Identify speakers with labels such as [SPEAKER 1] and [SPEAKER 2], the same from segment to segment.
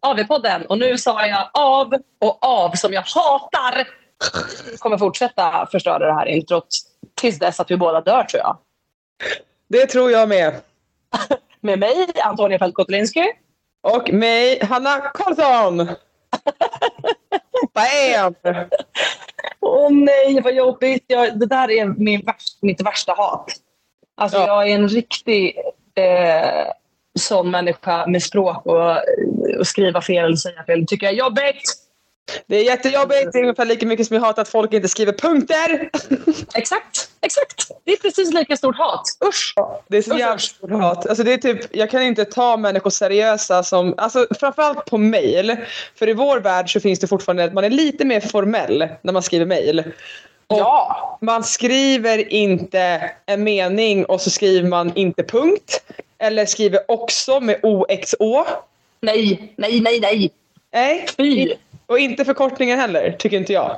[SPEAKER 1] AV-podden. Och nu sa jag av och av som jag hatar. Kommer fortsätta förstöra det här introt tills dess att vi båda dör tror jag.
[SPEAKER 2] Det tror jag med.
[SPEAKER 1] Med mig, Antonia Fältkotulinski.
[SPEAKER 2] Och mig, Hanna Karlsson! Bam!
[SPEAKER 1] Åh nej, vad jobbigt. Jag, det där är min värst, mitt värsta hat. Alltså
[SPEAKER 2] Ja.
[SPEAKER 1] jag är en riktig eh, sån människa med språk och, och skriva fel eller säga fel. Det tycker jag är jobbigt.
[SPEAKER 2] Det är jättejobbigt. Det är ungefär lika mycket som jag hatar att folk inte skriver punkter.
[SPEAKER 1] Exakt, exakt. Det är precis lika stort hat. Usch!
[SPEAKER 2] Det är så jävla stort hat. Alltså det är typ, jag kan inte ta människor seriösa som, alltså framförallt på mail. För i vår värld så finns det fortfarande att man är lite mer formell när man skriver. Och
[SPEAKER 1] Ja,
[SPEAKER 2] Man skriver inte en mening och så skriver man inte punkt. Eller skriver också med OXO.
[SPEAKER 1] nej, nej, nej, nej.
[SPEAKER 2] Nej,
[SPEAKER 1] Fy.
[SPEAKER 2] och inte förkortningar heller, tycker inte jag.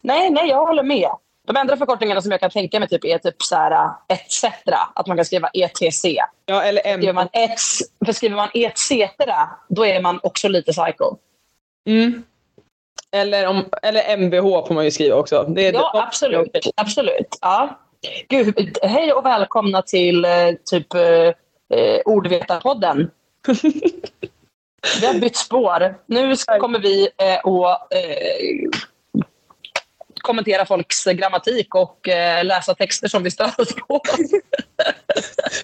[SPEAKER 1] Nej, nej, jag håller med. De enda förkortningarna som jag kan tänka mig typ är typ så här uh, etc. Att man kan skriva ETC.
[SPEAKER 2] Ja, eller M.
[SPEAKER 1] Skriver man ett, för skriver man etc. då är man också lite psycho.
[SPEAKER 2] Mm. Eller, om, eller MBH får man ju skriva också. Det är
[SPEAKER 1] Ja, absolut. absolut. Ja. Gud, hej och välkomna till eh, typ eh, eh, Ordvetarpodden. Vi har bytt spår. Nu kommer vi eh, att eh, kommentera folks grammatik och eh, läsa texter som vi stör oss på.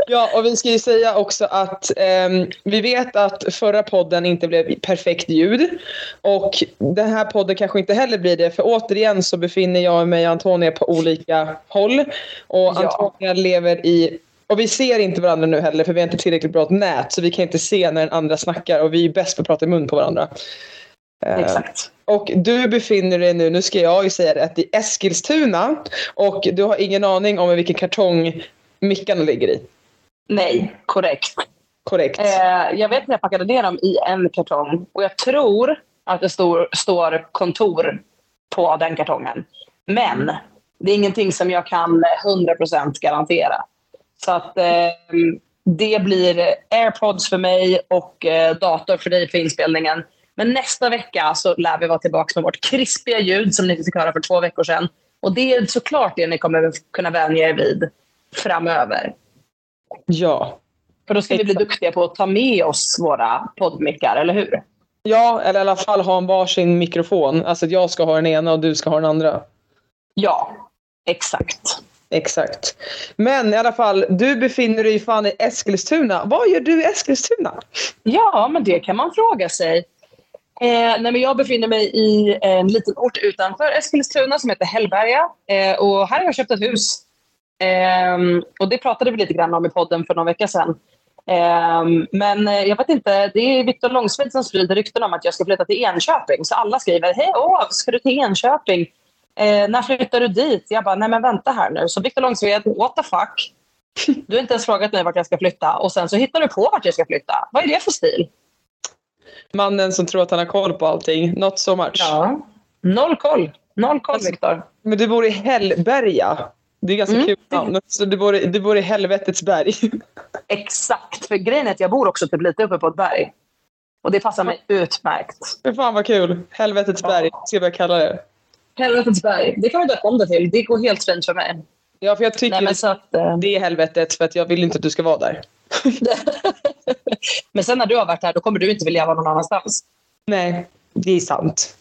[SPEAKER 2] Ja, och vi ska ju säga också att ehm, vi vet att förra podden inte blev perfekt ljud. Och den här podden kanske inte heller blir det. För återigen så befinner jag mig och Antonia på olika håll. Och
[SPEAKER 1] Ja.
[SPEAKER 2] Antonia lever i... Och vi ser inte varandra nu heller för vi har inte tillräckligt bra nät. Så vi kan inte se när den andra snackar. Och vi är bäst på att prata i mun på varandra. Eh,
[SPEAKER 1] Exakt.
[SPEAKER 2] Och du befinner dig nu, nu ska jag ju säga det, att i Eskilstuna. Och du har ingen aning om vilken kartong mickarna ligger i.
[SPEAKER 1] Nej, korrekt.
[SPEAKER 2] Korrekt.
[SPEAKER 1] Eh, jag vet att jag packade ner dem i en kartong och jag tror att det står, står kontor på den kartongen. Men det är ingenting som jag kan 100% garantera. Så att eh, det blir airpods för mig och eh, dator för dig för inspelningen. Men nästa vecka så lär vi vara tillbaka med vårt krispiga ljud som ni fick höra för två veckor sedan. Och det är såklart det ni kommer kunna vänja er vid framöver.
[SPEAKER 2] Ja.
[SPEAKER 1] För då ska vi bli duktiga på att ta med oss våra poddmickar, eller hur?
[SPEAKER 2] Ja, eller i alla fall ha en varsin mikrofon. Alltså jag ska ha den ena och du ska ha den andra.
[SPEAKER 1] Ja, exakt.
[SPEAKER 2] Exakt. Men i alla fall, du befinner dig fan i Eskilstuna. Vad gör du i Eskilstuna?
[SPEAKER 1] Ja, men det kan man fråga sig. Eh, nej, men jag befinner mig i en liten ort utanför Eskilstuna som heter Hällberga. Eh, och här har jag köpt ett hus. Eh, och det pratade vi lite grann om i podden för någon vecka sedan. Ehm, men eh, jag vet inte, det är Viktor Långsved som sprider rykten om att jag ska flytta till Enköping. Så alla skriver, hej åh, ska du till Enköping? Eh, när flyttar du dit? Jag bara, nej men vänta här nu. Så Viktor Långsved, what the fuck? Du har inte ens frågat mig vart jag ska flytta och sen så hittar du på vart jag ska flytta. Vad är det för stil?
[SPEAKER 2] Mannen som tror att han har koll på allting. Not so much.
[SPEAKER 1] Ja. Noll koll. Noll koll,
[SPEAKER 2] Alltså-
[SPEAKER 1] Viktor.
[SPEAKER 2] Men du bor i Hällberga. Det är ganska
[SPEAKER 1] Mm.
[SPEAKER 2] kul namn. Så du bor, i- du bor i helvetets berg.
[SPEAKER 1] Exakt. För grejen är att jag bor också typ lite uppe på ett berg. Och det passar mig utmärkt.
[SPEAKER 2] Fy fan vad kul. Helvetets berg, ska jag börja kalla det.
[SPEAKER 1] Helvetets berg. Det kan vi döpa om det till. Det går helt fint för mig.
[SPEAKER 2] Ja, för jag tycker
[SPEAKER 1] Nej, så att, eh,
[SPEAKER 2] det är helvetet för att jag vill inte att du ska vara där.
[SPEAKER 1] men sen när du har varit här, då kommer du inte vilja vara någon annanstans.
[SPEAKER 2] Nej, det är sant.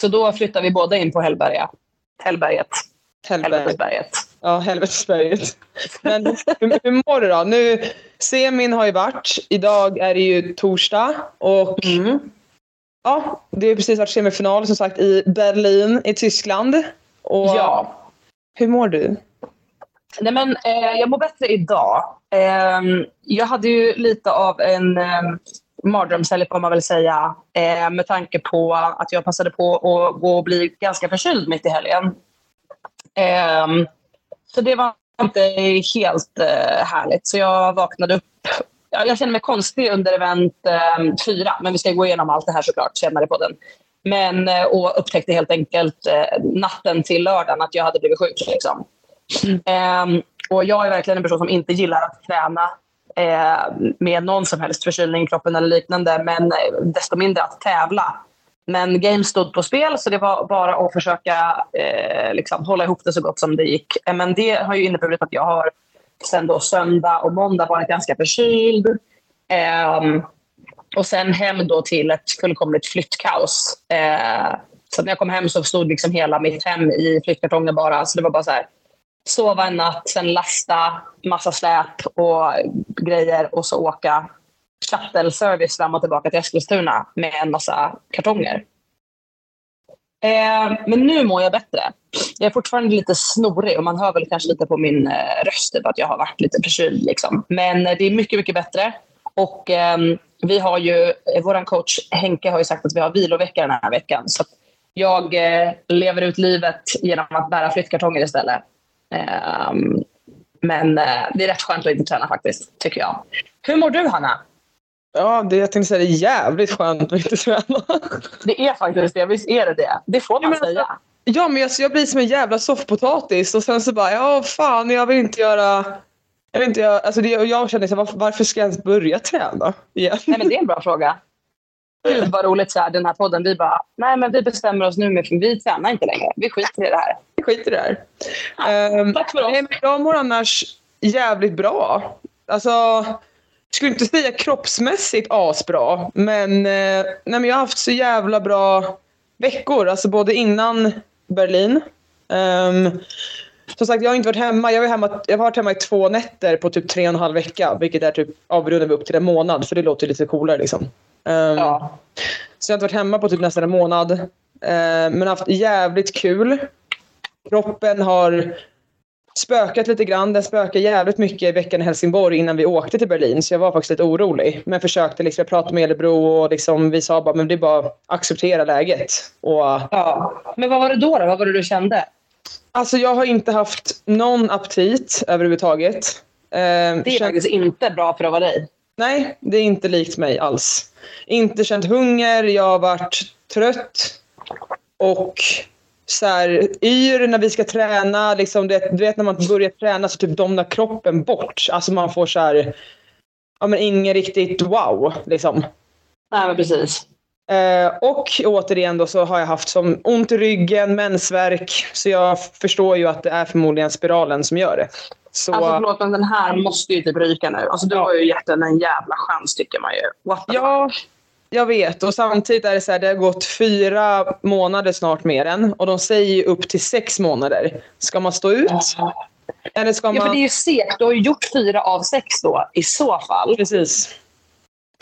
[SPEAKER 1] Så då flyttar vi båda in på Hällberga. Hällberget.
[SPEAKER 2] Helvete.
[SPEAKER 1] Helvetesberget.
[SPEAKER 2] Ja, helvetesberget. Men hur, hur mår du då? Nu, semin har ju varit. Idag är det ju torsdag. Och
[SPEAKER 1] Mm.
[SPEAKER 2] Ja, det har precis varit semifinal som sagt i Berlin i Tyskland. Och
[SPEAKER 1] Ja.
[SPEAKER 2] hur mår du?
[SPEAKER 1] Nej, men, eh, jag mår bättre idag. Eh, jag hade ju lite av en eh, mardrömshelg får man väl säga. Eh, med tanke på att jag passade på att gå och bli ganska förkyld mitt i helgen. Eh, så det var inte helt eh, härligt. Så jag vaknade upp. Jag kände mig konstig under event eh, fyra. Men vi ska gå igenom allt det här såklart senare på den. Men, eh, och upptäckte helt enkelt eh, natten till lördagen att jag hade blivit sjuk. Liksom. Ehm, och jag är verkligen en person som inte gillar att träna eh, med någon som helst förkylning i kroppen eller liknande, men eh, desto mindre att tävla. Men games stod på spel, så det var bara att försöka eh, liksom, hålla ihop det så gott som det gick. Eh, Men det har ju inneburit att jag har sen då söndag och måndag varit ganska förkyld. Ehm, och sen hem då till ett fullkomligt flyttkaos. Eh, så när jag kom hem så stod liksom hela mitt hem i flyttkartonger bara. Så det var bara så här, sova en natt, sen lasta massa släp och grejer och så åka shuttle-service fram och tillbaka till Eskilstuna med en massa kartonger. Eh, men nu mår jag bättre. Jag är fortfarande lite snorig och man hör väl kanske lite på min eh, röst typ att jag har varit lite förkyld. Liksom. Men eh, det är mycket, mycket bättre. Och ehm, vi har ju, eh, vår coach Henke har ju sagt att vi har vilovecka den här veckan. Så att jag eh, lever ut livet genom att bära flyttkartonger istället. Ehm, men eh, det är rätt skönt att inte träna faktiskt, tycker jag. Hur mår du, Hanna?
[SPEAKER 2] Ja, det, jag tänkte säga det är jävligt skönt att inte träna.
[SPEAKER 1] Det är faktiskt det. Visst är det det? Det får man
[SPEAKER 2] Ja, alltså-
[SPEAKER 1] säga.
[SPEAKER 2] Ja, men jag, jag blir som en jävla soffpotatis och sen så bara, ja fan, jag vill inte göra... Jag vill inte göra alltså det, och jag känner så varför, varför ska jag ens börja träna igen?
[SPEAKER 1] Nej, men det är en bra fråga. Gud vad roligt så här, den här podden. Vi bara, nej men vi bestämmer oss nu med vi tränar inte längre. Vi skiter i det här.
[SPEAKER 2] Jag skiter i det här. Ehm,
[SPEAKER 1] Tack för oss.
[SPEAKER 2] nej, men jag mår annars jävligt bra. Alltså, skulle inte säga kroppsmässigt asbra, men, eh, nej, jag har haft så jävla bra veckor. Alltså både innan Berlin. Um, som sagt, jag har inte varit hemma. Jag, var hemma. jag har varit hemma i två nätter på typ tre och en halv vecka. Vilket är typ avrundar upp till en månad. För det låter lite coolare liksom. Ehm,
[SPEAKER 1] Ja.
[SPEAKER 2] så jag har inte varit hemma på typ nästan en månad. Eh, men haft jävligt kul. Kroppen har spökat lite grann. Den spökade jävligt mycket i veckan i Helsingborg innan vi åkte till Berlin. Så jag var faktiskt lite orolig. Men försökte liksom, jag pratade med Elebro och liksom, vi sa bara men det är bara att acceptera läget. Och,
[SPEAKER 1] ja. Men vad var det då, då? Vad var det du kände?
[SPEAKER 2] alltså jag har inte haft någon aptit överhuvudtaget. Eh,
[SPEAKER 1] Det är
[SPEAKER 2] känt-
[SPEAKER 1] faktiskt inte bra för att vara dig.
[SPEAKER 2] Nej, det är inte likt mig alls. Inte känt hunger, jag har varit trött och så här, yr när vi ska träna. Liksom, det, du vet när man börjar träna så typ domnar kroppen bort. Alltså man får så här, ja men ingen riktigt wow liksom.
[SPEAKER 1] Nej, men precis.
[SPEAKER 2] Eh, och återigen då så har jag haft som ont i ryggen, mensvärk. Så jag förstår ju att det är förmodligen spiralen som gör det. Så,
[SPEAKER 1] Alltså förlåt, men den här måste ju typ ryka nu. Alltså du
[SPEAKER 2] Ja.
[SPEAKER 1] har ju gett den en jävla chans tycker man ju.
[SPEAKER 2] Ja, jag vet. Och samtidigt är det så här, det har gått fyra månader snart mer än. Och de säger ju upp till sex månader. Ska man stå ut? Eller ska
[SPEAKER 1] Ja, för
[SPEAKER 2] man...
[SPEAKER 1] det är ju segt. Du har ju gjort fyra av sex då, i så fall.
[SPEAKER 2] Precis.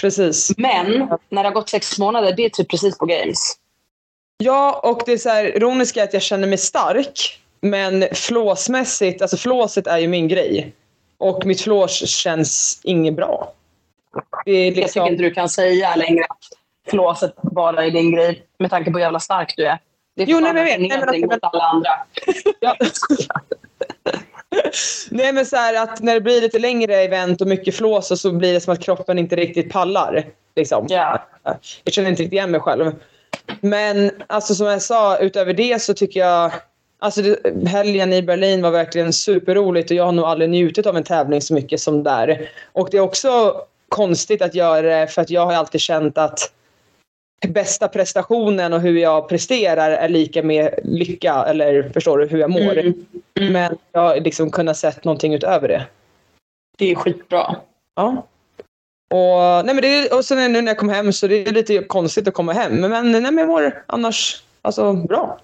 [SPEAKER 2] Precis.
[SPEAKER 1] Men när det har gått sex månader, det är typ precis på games.
[SPEAKER 2] Ja, och det är så här, ironiska är att jag känner mig stark. Men flåsmässigt, alltså flåset är ju min grej. Och mitt flås känns inget bra. Det är
[SPEAKER 1] Jag tycker
[SPEAKER 2] liksom,
[SPEAKER 1] inte du kan säga längre att flåset bara är din grej med tanke på hur jävla stark du är. Det är
[SPEAKER 2] Jo, nej, men jag vet. Nej,
[SPEAKER 1] mot alla andra.
[SPEAKER 2] Ja. Nej men så här att när det blir lite längre event och mycket flås så blir det som att kroppen inte riktigt pallar. Liksom.
[SPEAKER 1] Ja.
[SPEAKER 2] Jag känner inte riktigt igen mig själv. Men alltså som jag sa, utöver det så tycker jag Alltså det, helgen i Berlin var verkligen superroligt och jag har nog aldrig njutit av en tävling så mycket som där. Och det är också konstigt att göra det för att jag har alltid känt att bästa prestationen och hur jag presterar är lika med lycka eller förstår du hur jag mår.
[SPEAKER 1] Mm.
[SPEAKER 2] Men jag har liksom kunnat sett någonting utöver det.
[SPEAKER 1] Det är skitbra.
[SPEAKER 2] Ja. Och, nej men det, och sen nu när jag kom hem så det är lite konstigt att komma hem. Men, nej, men jag mår annars alltså, bra.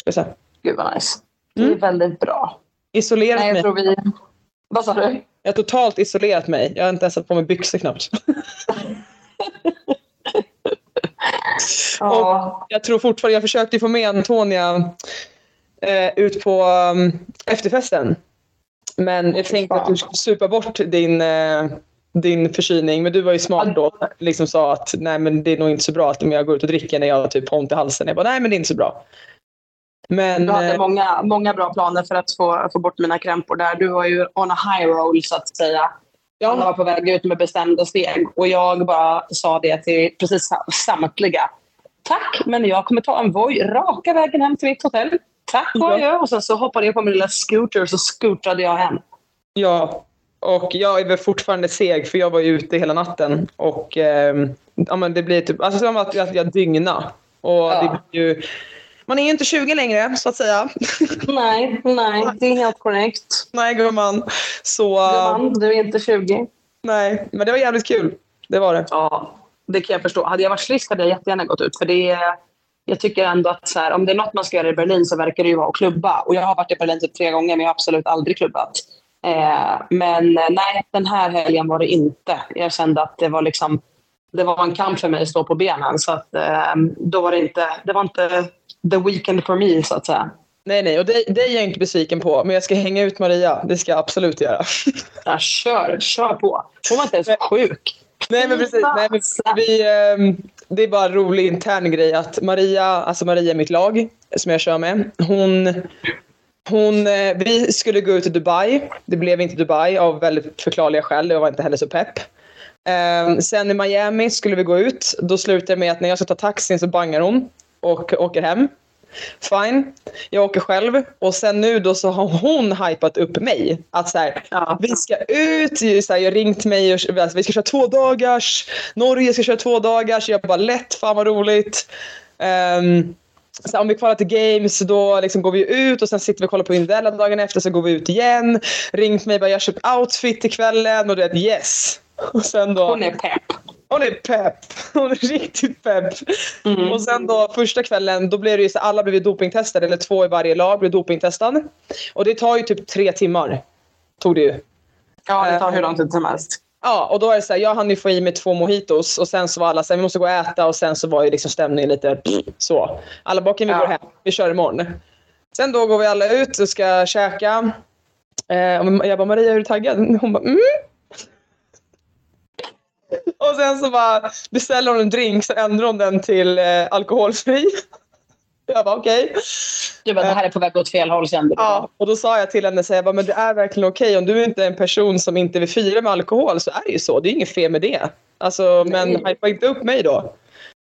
[SPEAKER 2] Ska jag säga.
[SPEAKER 1] Gud vad nice. Det är
[SPEAKER 2] Mm.
[SPEAKER 1] väldigt bra.
[SPEAKER 2] Isolerat
[SPEAKER 1] Nej,
[SPEAKER 2] mig.
[SPEAKER 1] jag tror vi... Vad sa du?
[SPEAKER 2] Jag har totalt isolerat mig. Jag har inte ens satt på mig byxor knappt.
[SPEAKER 1] Ja.
[SPEAKER 2] Jag tror fortfarande, jag försökte få med Antonia eh, ut på um, efterfesten. Men jag tänkte att du skulle supa bort din, eh, din förkylning. Men du var ju smart då. Liksom sa att nej men det är nog inte så bra att om jag går ut och dricker när jag har typ ont i halsen. Jag bara nej men det är inte så bra. Men
[SPEAKER 1] Du hade
[SPEAKER 2] eh,
[SPEAKER 1] många, många bra planer för att få, få bort mina krämpor där. Du var ju on a high roll så att säga. Alla var på väg ut med bestämda steg. Och jag bara sa det till precis sam- samtliga. Tack, men jag kommer ta en Voi raka vägen hem till mitt hotell. Tack och
[SPEAKER 2] Ja.
[SPEAKER 1] adjö. Och sen så hoppade jag på min lilla scooter och så scootrade jag hem.
[SPEAKER 2] ja. Och jag är väl fortfarande seg för jag var ju ute hela natten. Och ehm, ja, men det blir typ, alltså som att jag, jag dygna. Och
[SPEAKER 1] Ja.
[SPEAKER 2] det blir ju, man är ju inte 20 längre så att säga.
[SPEAKER 1] Nej, nej, det är helt korrekt.
[SPEAKER 2] Nej gumman. Så
[SPEAKER 1] Gumman, du är inte 20.
[SPEAKER 2] nej, men det var jävligt kul. Det var det.
[SPEAKER 1] Ja, det kan jag förstå. Hade jag varit frisk hade jag jättegärna gått ut. För det är, jag tycker ändå att så här, om det är något man ska göra i Berlin så verkar det ju vara att klubba. Och jag har varit i Berlin typ tre gånger men jag har absolut aldrig klubbat. Eh, men eh, nej, den här helgen var det inte. Jag kände att det var liksom det var en kamp för mig att stå på benen. Så att, eh, då var det inte, det var inte the weekend for me så att säga.
[SPEAKER 2] Nej, nej, och dig, dig är jag inte besviken på. Men jag ska hänga ut Maria. Det ska jag absolut göra.
[SPEAKER 1] Ja, kör, kör på. Hon var inte ens sjuk.
[SPEAKER 2] nej, men precis. Nej, men vi, ehm, det är bara en rolig intern grej att Maria, alltså Maria är mitt lag som jag kör med. Hon, hon, eh, vi skulle gå ut till Dubai. Det blev inte Dubai av väldigt förklarliga skäl. Jag var inte heller så pepp. Ehm, sen i Miami skulle vi gå ut. Då slutar det med att när jag ska ta taxin så bangar hon och åker hem. Fine. Jag åker själv. Och sen nu då så har hon hypat upp mig. Att så här,
[SPEAKER 1] Ja.
[SPEAKER 2] vi ska ut. Så här, jag ringt mig och alltså, vi ska köra två dagars. Norge ska köra två dagars. Jag bara lätt, fan vad roligt. Ehm, så om vi kvalar till games då liksom går vi ut och sen sitter vi och kollar på Indella dagen efter så går vi ut igen. Ringt mig bara jag köpt outfit till kvällen och det är yes. Och sen då,
[SPEAKER 1] Hon är pepp.
[SPEAKER 2] hon är pepp. Hon är riktigt pepp.
[SPEAKER 1] Mm.
[SPEAKER 2] Och sen då första kvällen, då blev det ju så alla blev dopingtestade, eller två i varje lag blev dopingtestade. Och det tar ju typ tre timmar. Tog det ju.
[SPEAKER 1] Ja, det tar hur lång tid som helst.
[SPEAKER 2] Ja, och då är det så här, jag hann ju få i mig två mojitos och sen så var alla så här, vi måste gå och äta och sen så var ju liksom stämningen lite så. Alla bara, vi
[SPEAKER 1] Ja.
[SPEAKER 2] går hem, vi kör imorgon. Sen då går vi alla ut och ska käka. Eh, och jag bara, Maria är du taggad? Hon bara, mm. Och sen så bara beställer hon en drink så ändrar hon den till eh, alkoholfri. Jag bara okej.
[SPEAKER 1] Du bara, det här är på väg åt fel håll kände du.
[SPEAKER 2] Ja, och då sa jag till henne, så jag bara, men det är verkligen okej. Om du inte är en person som inte vill fira med alkohol så är det ju så. Det är inget fel med det. Alltså, men hypa inte upp mig då.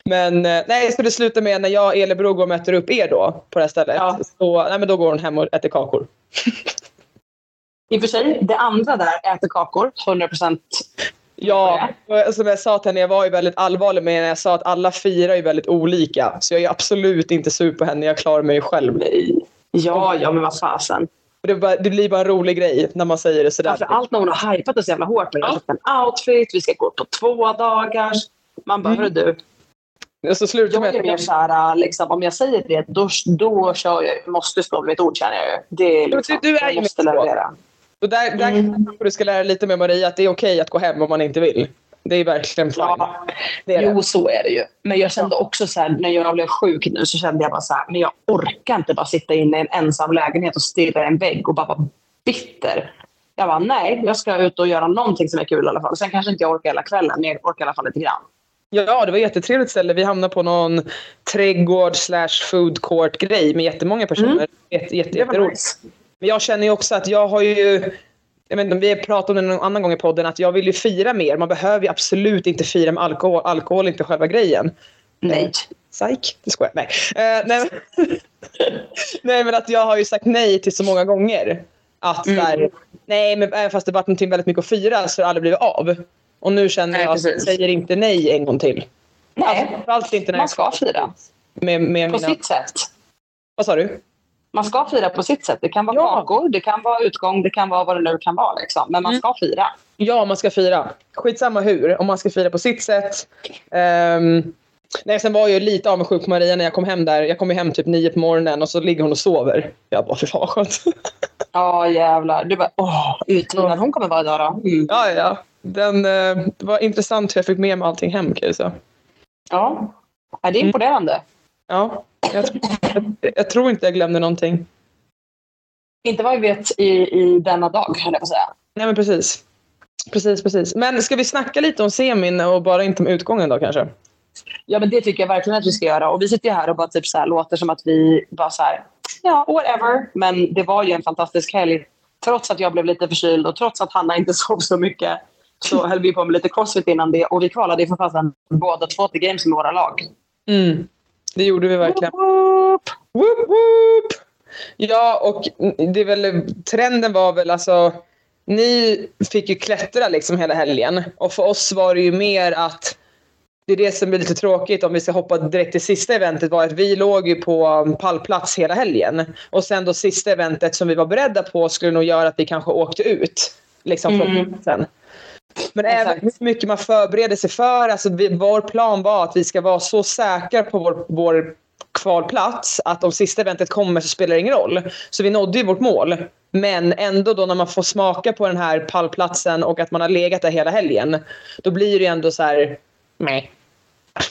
[SPEAKER 2] Men eh, nej, så det slutar med när jag och Elebro går och möter upp er då på det här stället.
[SPEAKER 1] Ja.
[SPEAKER 2] Så, nej, men då går hon hem och äter kakor.
[SPEAKER 1] I och för sig, det andra där äter kakor, 100 procent.
[SPEAKER 2] Ja, som jag sa till henne, jag var ju väldigt allvarlig med när jag sa att alla firar ju väldigt olika. Så jag är absolut inte sur på henne, jag klarar mig själv.
[SPEAKER 1] Ja, ja, men vad fasen.
[SPEAKER 2] Det, bara, det blir bara en rolig grej när man säger det sådär.
[SPEAKER 1] Framför allt när hon har hypat så jävla hårt. Jag har köpt en outfit, vi ska gå på två dagars. Man bara,
[SPEAKER 2] Mm.
[SPEAKER 1] du.
[SPEAKER 2] Så slutar
[SPEAKER 1] Jag är mer såhär, liksom, om jag säger det, då, då kör jag. Måste stå vid mitt ord känner jag ju. Det är liksom,
[SPEAKER 2] du- du är
[SPEAKER 1] jag måste
[SPEAKER 2] lite så. där, där
[SPEAKER 1] Mm.
[SPEAKER 2] kanske du ska lära dig lite med Maria att det är okej att gå hem om man inte vill. Det är verkligen fine.
[SPEAKER 1] Ja,
[SPEAKER 2] det är det.
[SPEAKER 1] jo, så är det ju. Men jag kände också så här, när jag blev sjuk nu så kände jag bara så här, men jag orkar inte bara sitta inne i en ensam lägenhet och stirra i en vägg och bara vara bitter. Jag bara, nej, jag ska ut och göra någonting som är kul i alla fall. Sen kanske inte jag orkar hela kvällen, men jag orkar i alla fall lite grann.
[SPEAKER 2] Ja, det var ett jättetrevligt ställe. Vi hamnade på någon trädgård slash food court grej med jättemånga personer.
[SPEAKER 1] Mm.
[SPEAKER 2] Jätte, jätte,
[SPEAKER 1] Det var nice.
[SPEAKER 2] Men jag känner ju också att jag har ju... Jag vet inte, vi har pratat om det någon annan gång i podden, att jag vill ju fira mer. Man behöver ju absolut inte fira med alkohol. Alkohol är inte själva grejen.
[SPEAKER 1] Nej.
[SPEAKER 2] Psych, det skojar Nej. Eh, nej, men, nej men att jag har ju sagt nej till så många gånger. Att
[SPEAKER 1] Mm.
[SPEAKER 2] här, nej men även fast det varit någonting väldigt mycket att fira så har det aldrig blivit av. Och nu känner
[SPEAKER 1] Nej,
[SPEAKER 2] jag att jag säger inte nej en gång till.
[SPEAKER 1] Nej,
[SPEAKER 2] Framförallt inte när
[SPEAKER 1] man ska fira.
[SPEAKER 2] med, med
[SPEAKER 1] På
[SPEAKER 2] mina...
[SPEAKER 1] sitt sätt.
[SPEAKER 2] Vad sa du?
[SPEAKER 1] Man ska fira på sitt sätt. Det kan vara
[SPEAKER 2] Ja.
[SPEAKER 1] kakor, det kan vara utgång, det kan vara vad det nu kan vara. Liksom. Men man
[SPEAKER 2] Mm.
[SPEAKER 1] ska fira.
[SPEAKER 2] Ja, man ska fira. Skitsamma hur, om man ska fira på sitt sätt. Ehm, nej, sen var jag lite avundsjuk på Maria när jag kom hem där. Jag kom hem typ nio på morgonen och så ligger hon och sover. Jag bara, fy fan skönt.
[SPEAKER 1] Ja, jävlar. Du bara, åh, utvilad hon kommer vara idag då. Mm.
[SPEAKER 2] ja, ja. Den, eh, det var intressant hur jag fick med mig allting hem kan jag säga.
[SPEAKER 1] Ja. det är imponerande.
[SPEAKER 2] Ja, jag, jag, jag tror inte jag glömde någonting.
[SPEAKER 1] Inte vad vi vet i, i denna dag, höll jag på att säga.
[SPEAKER 2] Nej, men precis. Precis, precis. Men ska vi snacka lite om semin och bara inte om utgången då kanske?
[SPEAKER 1] Ja, men det tycker jag verkligen att vi ska göra. Och vi sitter ju här och bara typ så här, låter som att vi bara så här, ja, whatever. Men det var ju en fantastisk helg. Trots att jag blev lite förkyld och trots att Hanna inte sov så mycket så höll vi på med lite crossfit innan det. Och vi kvalade ju för fasen båda två till games med våra lag.
[SPEAKER 2] Mm. Det gjorde vi verkligen.
[SPEAKER 1] Woop!
[SPEAKER 2] Woop, woop. Ja, och det är väl, trenden var väl alltså... Ni fick ju klättra liksom hela helgen. Och för oss var det ju mer att... Det är det som blir lite tråkigt om vi ska hoppa direkt till sista eventet var att vi låg ju på pallplats hela helgen. Och sen då sista eventet som vi var beredda på skulle nog göra att vi kanske åkte ut. Liksom från
[SPEAKER 1] Mm.
[SPEAKER 2] platsen. Men
[SPEAKER 1] Exakt.
[SPEAKER 2] även hur mycket man förbereder sig för. Alltså vi, vår plan var att vi ska vara så säkra på vår, vår kvalplats att om sista eventet kommer så spelar det ingen roll. Så vi nådde ju vårt mål. Men ändå då när man får smaka på den här pallplatsen och att man har legat där hela helgen. Då blir det ju ändå så här... Nej.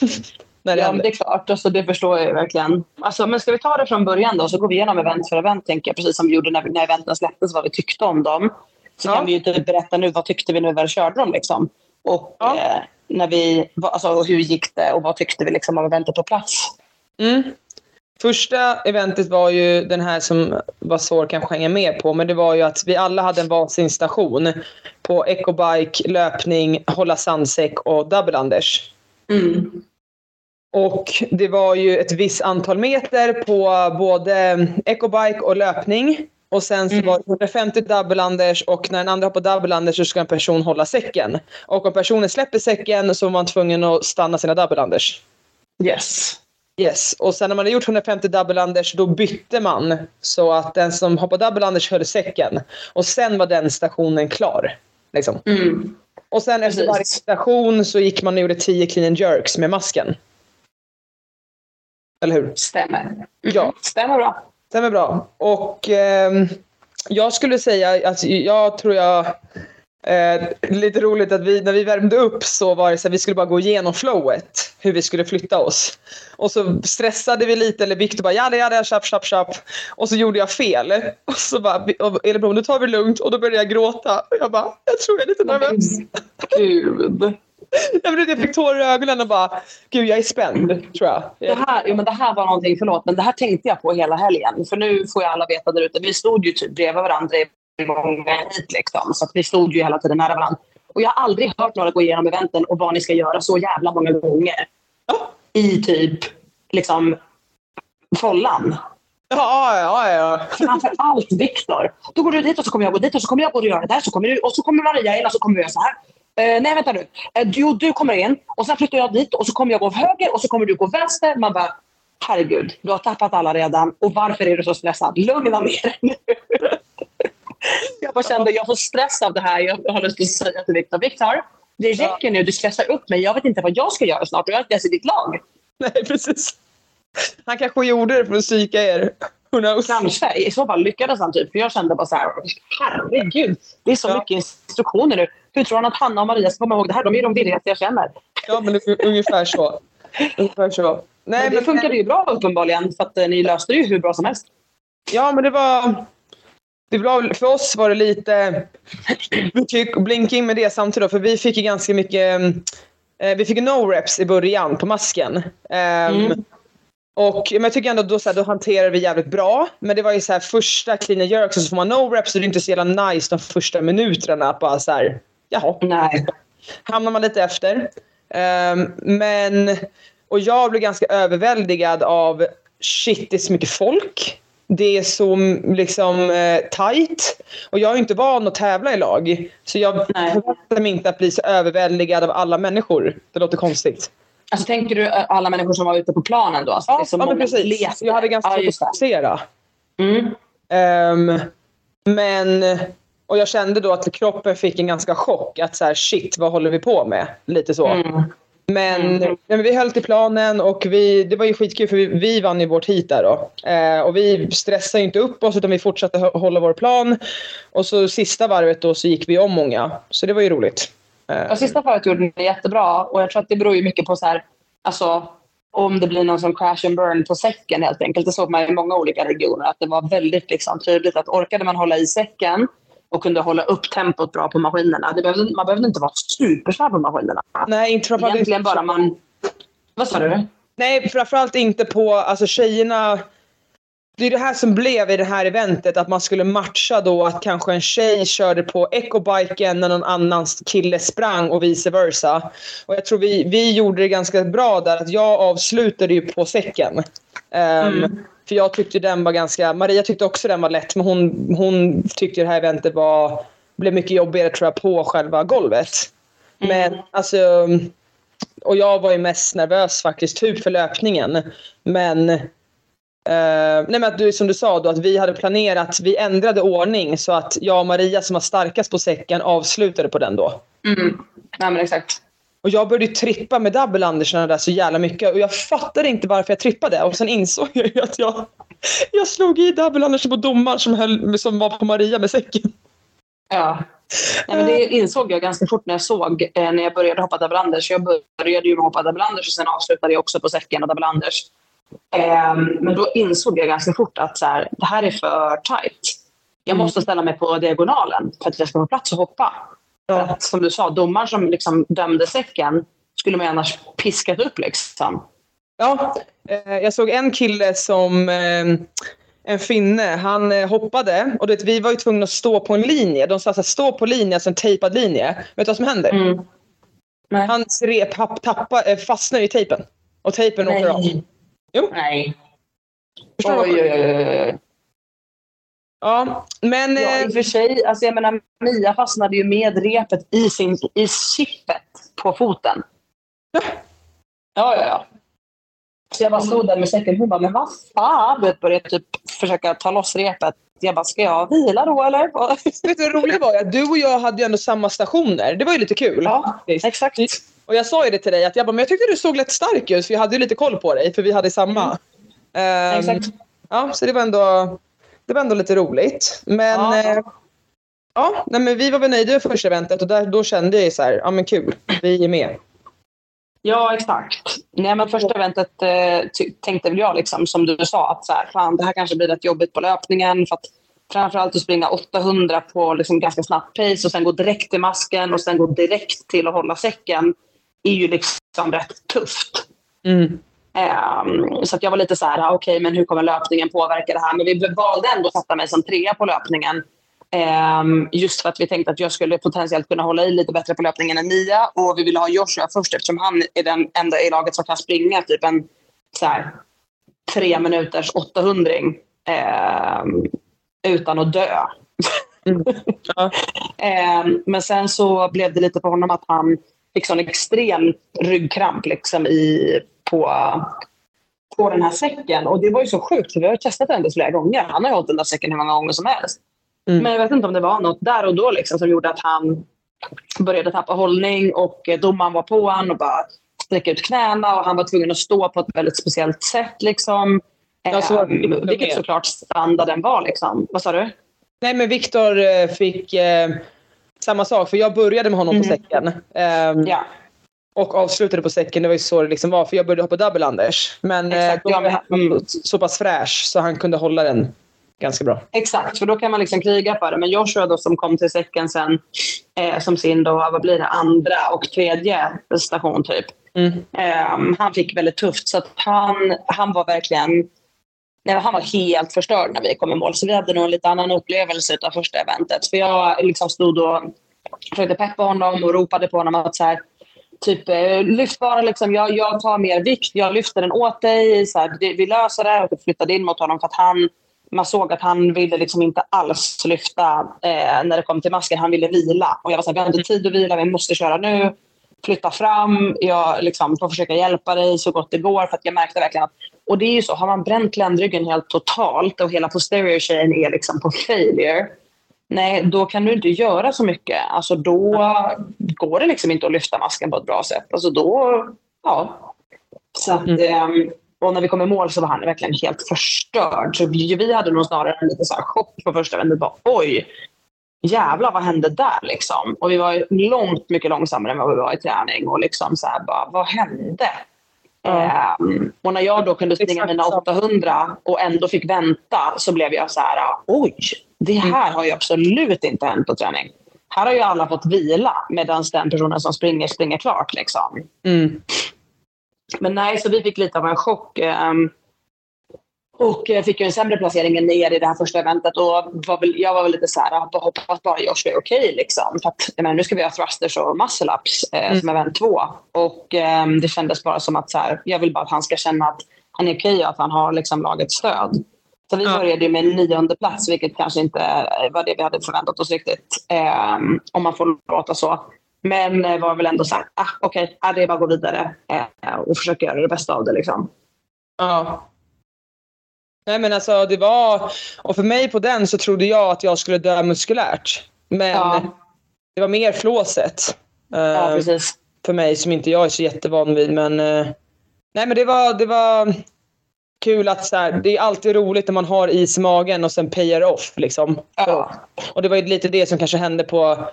[SPEAKER 2] när det
[SPEAKER 1] Ja, det är klart. Alltså, det förstår jag verkligen. Alltså, men ska vi ta det från början då? Så går vi igenom event för event, tänker jag. Precis som vi gjorde när, när eventen släpptes, vad vi tyckte om dem. Så
[SPEAKER 2] Ja.
[SPEAKER 1] kan vi ju typ berätta nu, vad tyckte vi nu när vi körde dem? Liksom. Och
[SPEAKER 2] Ja.
[SPEAKER 1] eh, när vi, alltså, hur gick det och vad tyckte vi liksom om eventet på plats?
[SPEAKER 2] Mm. Första eventet var ju den här som var svår kanske hänga med på. Men det var ju att vi alla hade en varsin station. På ecobike, löpning, hålla sandsäck och double Anders.
[SPEAKER 1] Mm.
[SPEAKER 2] Och det var ju ett visst antal meter på både ecobike och löpning. Och sen så
[SPEAKER 1] Mm.
[SPEAKER 2] var det 150 double Anders och när en andra hoppar double Anders så ska en person hålla säcken. Och om personen släpper säcken så var man tvungen att stanna sina double Anders.
[SPEAKER 1] Yes.
[SPEAKER 2] Yes, och sen när man hade gjort 150 double Anders då bytte man så att den som hoppade double Anders höll säcken. Och sen var den stationen klar. Liksom.
[SPEAKER 1] Mm.
[SPEAKER 2] Och sen efter
[SPEAKER 1] Precis.
[SPEAKER 2] varje station så gick man och gjorde 10 clean and jerks med masken. Eller hur?
[SPEAKER 1] Stämmer.
[SPEAKER 2] Ja,
[SPEAKER 1] Stämmer bra.
[SPEAKER 2] Stämmer bra. Och ehm, jag skulle säga att jag tror jag... Eh, lite roligt att vi, när vi värmde upp så var det så att vi skulle bara gå igenom flowet. Hur vi skulle flytta oss. Och så stressade vi lite, eller Victor bara jada jada, tjapp tjapp tjapp. Och så gjorde jag fel. Och så bara, Elin nu tar vi det lugnt. Och då började jag gråta. Och jag bara, jag tror jag är lite nervös.
[SPEAKER 1] Gud.
[SPEAKER 2] Jag, jag fick tårar i ögonen och bara, gud jag är spänd tror jag.
[SPEAKER 1] Det här, jo, men det här var någonting, förlåt, men det här tänkte jag på hela helgen. För nu får ju alla veta där ute, vi stod ju typ bredvid varandra i gången hit liksom. Så att vi stod ju hela tiden nära varandra. Och jag har aldrig hört några gå igenom eventen och vad ni ska göra så jävla många gånger. I typ, liksom, follan.
[SPEAKER 2] Ja, ja, ja.
[SPEAKER 1] Framför allt Viktor. Då går du dit och så kommer jag gå dit och så kommer jag gå och göra det där. Så kommer du, och så kommer Maria in och så kommer göra så här. Eh, nej, vänta nu. Eh, jo, du kommer in och sen flyttar jag dit och så kommer jag gå höger och så kommer du gå vänster. Man bara, herregud, du har tappat alla redan. Och varför är du så stressad? Lugna ner dig nu. jag bara kände, jag får stress av det här. Jag har lust att säga till Viktor, Viktor, det räcker nu. Du stressar upp mig. Jag vet inte vad jag ska göra snart och jag är inte ens i ditt lag.
[SPEAKER 2] Nej, precis. Han kanske gjorde det för att psyka er.
[SPEAKER 1] Kanske. I så fall lyckades han typ. För jag kände bara så här, herregud. Det är så
[SPEAKER 2] Ja.
[SPEAKER 1] mycket instruktioner nu. Hur tror han att Hanna och Maria ska komma ihåg det här? De är ju de virrigaste jag känner.
[SPEAKER 2] Ja, men un- ungefär så. Ungefär så. Nej,
[SPEAKER 1] Men det
[SPEAKER 2] men,
[SPEAKER 1] funkade ju bra uppenbarligen. För att eh, ni löste det ju hur bra som helst.
[SPEAKER 2] Ja, men det var... det var, för oss var det lite blinking med det samtidigt för vi fick ju ganska mycket eh, vi fick no reps i början på masken. Um, mm. Och men jag tycker ändå då, så här, då hanterar vi jävligt bra. Men det var ju så här första clean and jerks och så får man no reps så det är inte så jävla nice de första minuterna. Att bara så här, jaha.
[SPEAKER 1] Nej.
[SPEAKER 2] Hamnar man lite efter. Um, men, och jag blev ganska överväldigad av shit det är så mycket folk. Det är så liksom eh, tight. Och jag är inte van att tävla i lag. Så jag förväntar mig inte att bli så överväldigad av alla människor. Det låter konstigt.
[SPEAKER 1] Alltså tänker du alla människor som var ute på planen då? Alltså,
[SPEAKER 2] ja, ja men precis. Leter. Jag hade ganska svårt att fokusera.
[SPEAKER 1] Mm.
[SPEAKER 2] Um, men, och jag kände då att kroppen fick en ganska chock. Att så här, shit, vad håller vi på med? Lite så.
[SPEAKER 1] Mm.
[SPEAKER 2] Men, mm. men vi höll till planen och vi, det var ju skitkul för vi, vi vann ju vårt hit där då. Eh, och vi stressade inte upp oss utan vi fortsatte hålla vår plan. Och så sista varvet då så gick vi om många. Så det var ju roligt.
[SPEAKER 1] Eh. Ja, sista varvet gjorde ni jättebra och jag tror att det beror ju mycket på så här, alltså om det blir någon som crash and burn på säcken helt enkelt. Det såg man i många olika regioner att det var väldigt liksom, tydligt att orkade man hålla i säcken och kunde hålla upp tempot bra på maskinerna. Det behövde, man behövde inte vara supersnabb på maskinerna.
[SPEAKER 2] Nej, inte
[SPEAKER 1] Egentligen bara man... Vad sa du?
[SPEAKER 2] Nej, framförallt inte på... Alltså tjejerna... Det är det här som blev i det här eventet, att man skulle matcha då att kanske en tjej körde på ecobiken när någon annan kille sprang och vice versa. Och jag tror vi, vi gjorde det ganska bra där, att jag avslutade ju på säcken. Um, mm. För jag tyckte den var ganska, Maria tyckte också den var lätt men hon, hon tyckte det här eventet var, blev mycket jobbigare tror jag på själva golvet. Mm. Men alltså, och jag var ju mest nervös faktiskt typ för löpningen. Men Uh, nej men att du, som du sa då, att vi hade planerat, vi ändrade ordning så att jag och Maria som var starkast på säcken avslutade på den då.
[SPEAKER 1] Mm. Ja men exakt.
[SPEAKER 2] Och jag började trippa med double undersarna där så jävla mycket och jag fattade inte varför jag trippade och sen insåg jag att jag, jag slog i double undersen på domaren som, höll, som var på Maria med säcken.
[SPEAKER 1] Ja. Nej, men det insåg jag ganska fort när jag såg eh, när jag började hoppa double unders. Jag började ju hoppa double unders och sen avslutade jag också på säcken och double unders. Eh, men då insåg jag ganska fort att så här, det här är för tight. Jag måste ställa mig på diagonalen för att jag ska få plats att hoppa. För att, som du sa, domaren som liksom dömde säcken skulle man annars piskat upp. Liksom.
[SPEAKER 2] Ja, eh, jag såg en kille som eh, en finne, han eh, hoppade och det, vi var ju tvungna att stå på en linje. De sa att stå på linje, alltså en tejpad linje. Vet du vad som händer?
[SPEAKER 1] Mm.
[SPEAKER 2] Hans rep tappa, eh, fastnar i tejpen och tejpen
[SPEAKER 1] Nej.
[SPEAKER 2] åker av. Jo.
[SPEAKER 1] Nej. Förstår oj, oj, oj.
[SPEAKER 2] Ja, men...
[SPEAKER 1] Ja, i och för sig. Alltså jag menar, Mia fastnade ju med repet i, sin, i chippet på foten.
[SPEAKER 2] Ja.
[SPEAKER 1] Ja, ja. Så jag bara stod där med säcken. Hon bara, men vad fan? Du började typ försöka ta loss repet. Jag bara, ska jag vila då eller?
[SPEAKER 2] Vet du vad roligt var? Du och jag hade ju ändå samma stationer. Det var ju lite kul.
[SPEAKER 1] Ja, exakt.
[SPEAKER 2] Och jag sa ju det till dig att jag bara, men jag tyckte du såg lite stark ut. För jag hade ju lite koll på dig. För vi hade samma.
[SPEAKER 1] Mm. Um, exakt.
[SPEAKER 2] Ja, så det var ändå det var ändå lite roligt. Men, ja. Eh, ja nej, men vi var väl nöjda med första eventet och där, då kände jag så här, ja men kul, vi är med.
[SPEAKER 1] Ja, exakt. Nej, men första eventet eh, tänkte väl jag, liksom, som du sa, att så här, fan, det här kanske blir rätt jobbigt på löpningen. För att framförallt att springa 800 på liksom, ganska snabbt pace och sen gå direkt till masken och sen gå direkt till att hålla säcken är ju liksom rätt tufft.
[SPEAKER 2] Mm.
[SPEAKER 1] Um, så jag var lite så här, okej, okay, men hur kommer löpningen påverka det här? Men vi valde ändå att sätta mig som trea på löpningen. Um, just för att vi tänkte att jag skulle potentiellt kunna hålla i lite bättre på löpningen än Mia. Och vi ville ha Joshua först eftersom han är den enda i laget som kan springa typ en så här, tre minuters 800 um, utan att dö.
[SPEAKER 2] Mm. Ja.
[SPEAKER 1] um, men sen så blev det lite på honom att han fick sån extrem ryggkramp liksom i på, på den här säcken. Och det var ju så sjukt, för vi har testat den flera gånger. Han har ju hållit den där säcken hur många gånger som helst. Mm. Men jag vet inte om det var något där och då liksom, som gjorde att han började tappa hållning och domaren var på honom och bara sträcka ut knäna och han var tvungen att stå på ett väldigt speciellt sätt. Liksom.
[SPEAKER 2] Ja, så,
[SPEAKER 1] um, vilket såklart standarden var. Liksom. Vad sa du?
[SPEAKER 2] Nej, men Viktor eh, fick eh, samma sak, för jag började med honom mm. på säcken. Um,
[SPEAKER 1] ja.
[SPEAKER 2] Och avslutade på säcken, det var ju så det liksom var. För jag började hoppa double Anders. Men
[SPEAKER 1] Exakt,
[SPEAKER 2] eh, då var han så pass fräsch så han kunde hålla den ganska bra.
[SPEAKER 1] Exakt, för då kan man liksom kriga för det. Men Joshua då som kom till säcken sen eh, som sin då, vad blir det, andra och tredje station typ.
[SPEAKER 2] Mm.
[SPEAKER 1] Eh, han fick väldigt tufft så att han, han var verkligen Nej, han var helt förstörd när vi kom i mål. Så vi hade nog en lite annan upplevelse av första eventet. För jag liksom stod och försökte peppa honom och ropade på honom att så här, typ, eh, lyft bara. Liksom, jag, jag tar mer vikt. Jag lyfter den åt dig. Så här, vi löser det. Och flyttade in mot honom för att han man såg att han ville liksom inte alls lyfta eh, när det kom till masken. Han ville vila. Och jag var så här, vi har inte tid att vila, vi måste köra nu. Flytta fram, jag liksom får försöka hjälpa dig så gott det går. För att jag märkte verkligen att, och det är ju så, har man bränt ländryggen helt totalt och hela posterior chain är liksom på failure. Nej, då kan du inte göra så mycket. Alltså då går det liksom inte att lyfta masken på ett bra sätt. Alltså då, ja. Så att, mm. Och när vi kom i mål så var han verkligen helt förstörd. Så vi, hade nog snarare en liten så chock på första vändan. Oj, jävlar vad hände där liksom? Och vi var långt mycket långsammare än vad vi var i träning. Och liksom så här, bara, vad hände? Mm. Um, och när jag då kunde springa mina 800 och ändå fick vänta så blev jag så här, oj, det här har ju absolut inte hänt på träning. Här har ju alla fått vila medan den personen som springer springer klart. Liksom.
[SPEAKER 2] Mm.
[SPEAKER 1] Men nej, så vi fick lite av en chock. Um, och fick ju en sämre placering än er i det här första eventet. Och var väl, jag var väl lite så här, jag hoppas bara Josh är okej. Okay, liksom. För att, men, nu ska vi ha thrusters och muscle ups eh, mm. som event två. Och eh, det kändes bara som att så här, jag vill bara att han ska känna att han är okej okay och att han har liksom, lagets stöd. Så vi började med en nionde plats, vilket kanske inte var det vi hade förväntat oss riktigt. Eh, om man får låta så. Men eh, var väl ändå så här, ah, okej, okay, ah, det är bara att gå vidare eh, och försöka göra det bästa av det. Liksom.
[SPEAKER 2] Ja. Nej men alltså det var, och för mig på den så trodde jag att jag skulle dö muskulärt. Men ja. det var mer flåset.
[SPEAKER 1] Ja, uh, precis.
[SPEAKER 2] För mig som inte jag är så jättevan vid. Men, uh, nej men det var, det var kul att så här, det är alltid roligt när man har is i magen och sen payar off. Liksom.
[SPEAKER 1] Ja.
[SPEAKER 2] Och det var ju lite det som kanske hände på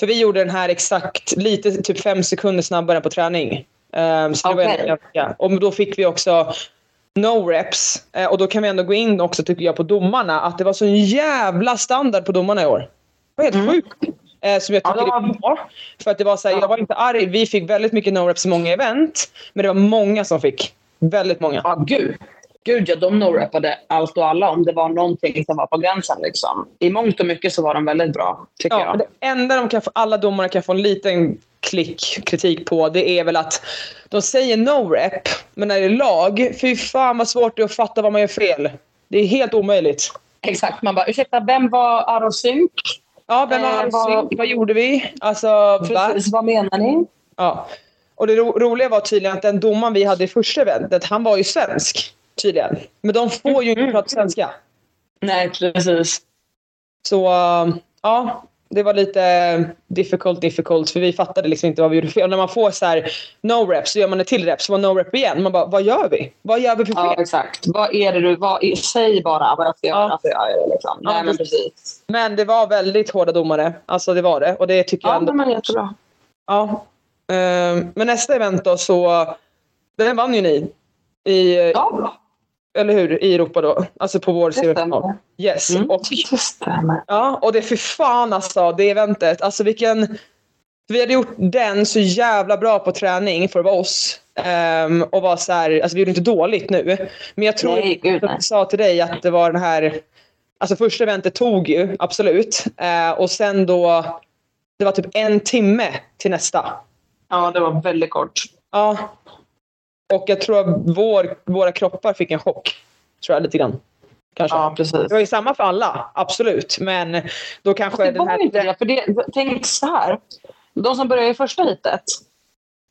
[SPEAKER 2] för vi gjorde den här exakt lite, typ fem sekunder snabbare på träning. Um, så okay. det var ja. Och då fick vi också no reps. Uh, och då kan vi ändå gå in också tycker jag på domarna. Att det var så jävla standard på domarna i år. Det var helt mm. sjukt. Uh, som jag tycker ja, var... är bra. För att det var så här, jag var inte arg. Vi fick väldigt mycket no reps i många event. Men det var många som fick. Väldigt många.
[SPEAKER 1] Ja, gud. Gud ja, de no-rappade allt och alla om det var någonting som var på gränsen. Liksom. I mångt och mycket så var de väldigt bra, tycker ja, jag.
[SPEAKER 2] Det enda de kan få, alla domare kan få en liten klick kritik på det är väl att de säger no-rep, men när det är lag, fy fan vad svårt det är att fatta vad man gör fel. Det är helt omöjligt.
[SPEAKER 1] Exakt, man bara ursäkta, vem var sync?
[SPEAKER 2] Ja, vem var eh, out of sync? Vad gjorde vi? Alltså,
[SPEAKER 1] Precis, vad menar ni?
[SPEAKER 2] Ja. Och det ro roliga var tydligen att den domaren vi hade i första eventet, han var ju svensk tydligen. Men de får ju inte prata svenska.
[SPEAKER 1] Nej, precis.
[SPEAKER 2] Så ja, det var lite difficult, difficult. För vi fattade liksom inte vad vi gjorde fel. När man får så här no reps så gör man ett till rep så var no rep igen. Man bara, vad gör vi? Vad gör vi för fel?
[SPEAKER 1] Ja, exakt. Vad är det du, vad, säg bara vad jag ska göra för jag gör det. Liksom. Nej, ja, men precis.
[SPEAKER 2] Men det var väldigt hårda domare. Alltså det var det. Och det tycker
[SPEAKER 1] ja,
[SPEAKER 2] jag ändå.
[SPEAKER 1] Ja, men jättebra.
[SPEAKER 2] Ja. Uh, men nästa event då så, den vann ju ni. I,
[SPEAKER 1] ja
[SPEAKER 2] eller hur, i Europa då. Alltså på vår semifinal. Yes.
[SPEAKER 1] Mm,
[SPEAKER 2] och. Ja, och det för fan alltså, det eventet. Alltså vilken... Vi hade gjort den så jävla bra på träning för att vara oss. Um, och var så här, alltså vi gjorde inte dåligt nu. Men jag tror
[SPEAKER 1] nej, gud,
[SPEAKER 2] jag sa till dig att det var den här... Alltså första eventet tog ju, absolut. Uh, och sen då... Det var typ en timme till nästa.
[SPEAKER 1] Ja, det var väldigt kort.
[SPEAKER 2] Ja, och jag tror att vår, våra kroppar fick en chock. Tror jag lite grann. Kanske.
[SPEAKER 1] Ja, precis.
[SPEAKER 2] Det var ju samma för alla, absolut. Men då kanske...
[SPEAKER 1] det var här... inte det. För det, tänk så här. De som börjar i första hitet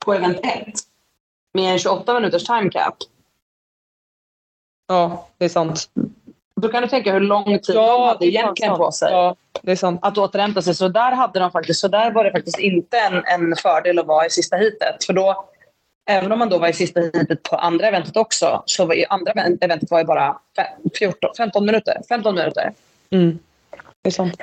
[SPEAKER 1] på event 1 med en 28 minuters time cap.
[SPEAKER 2] Ja, det är sant.
[SPEAKER 1] Då kan du tänka hur lång tid ja, de hade egentligen på sig
[SPEAKER 2] ja, det är sant.
[SPEAKER 1] att återhämta sig. Så där, hade de faktiskt, så där var det faktiskt inte en, en fördel att vara i sista hitet. För då även om man då var i sista heatet på andra eventet också, så var ju andra eventet var ju bara 14, 15 minuter. 15 minuter.
[SPEAKER 2] Mm. Det är sant.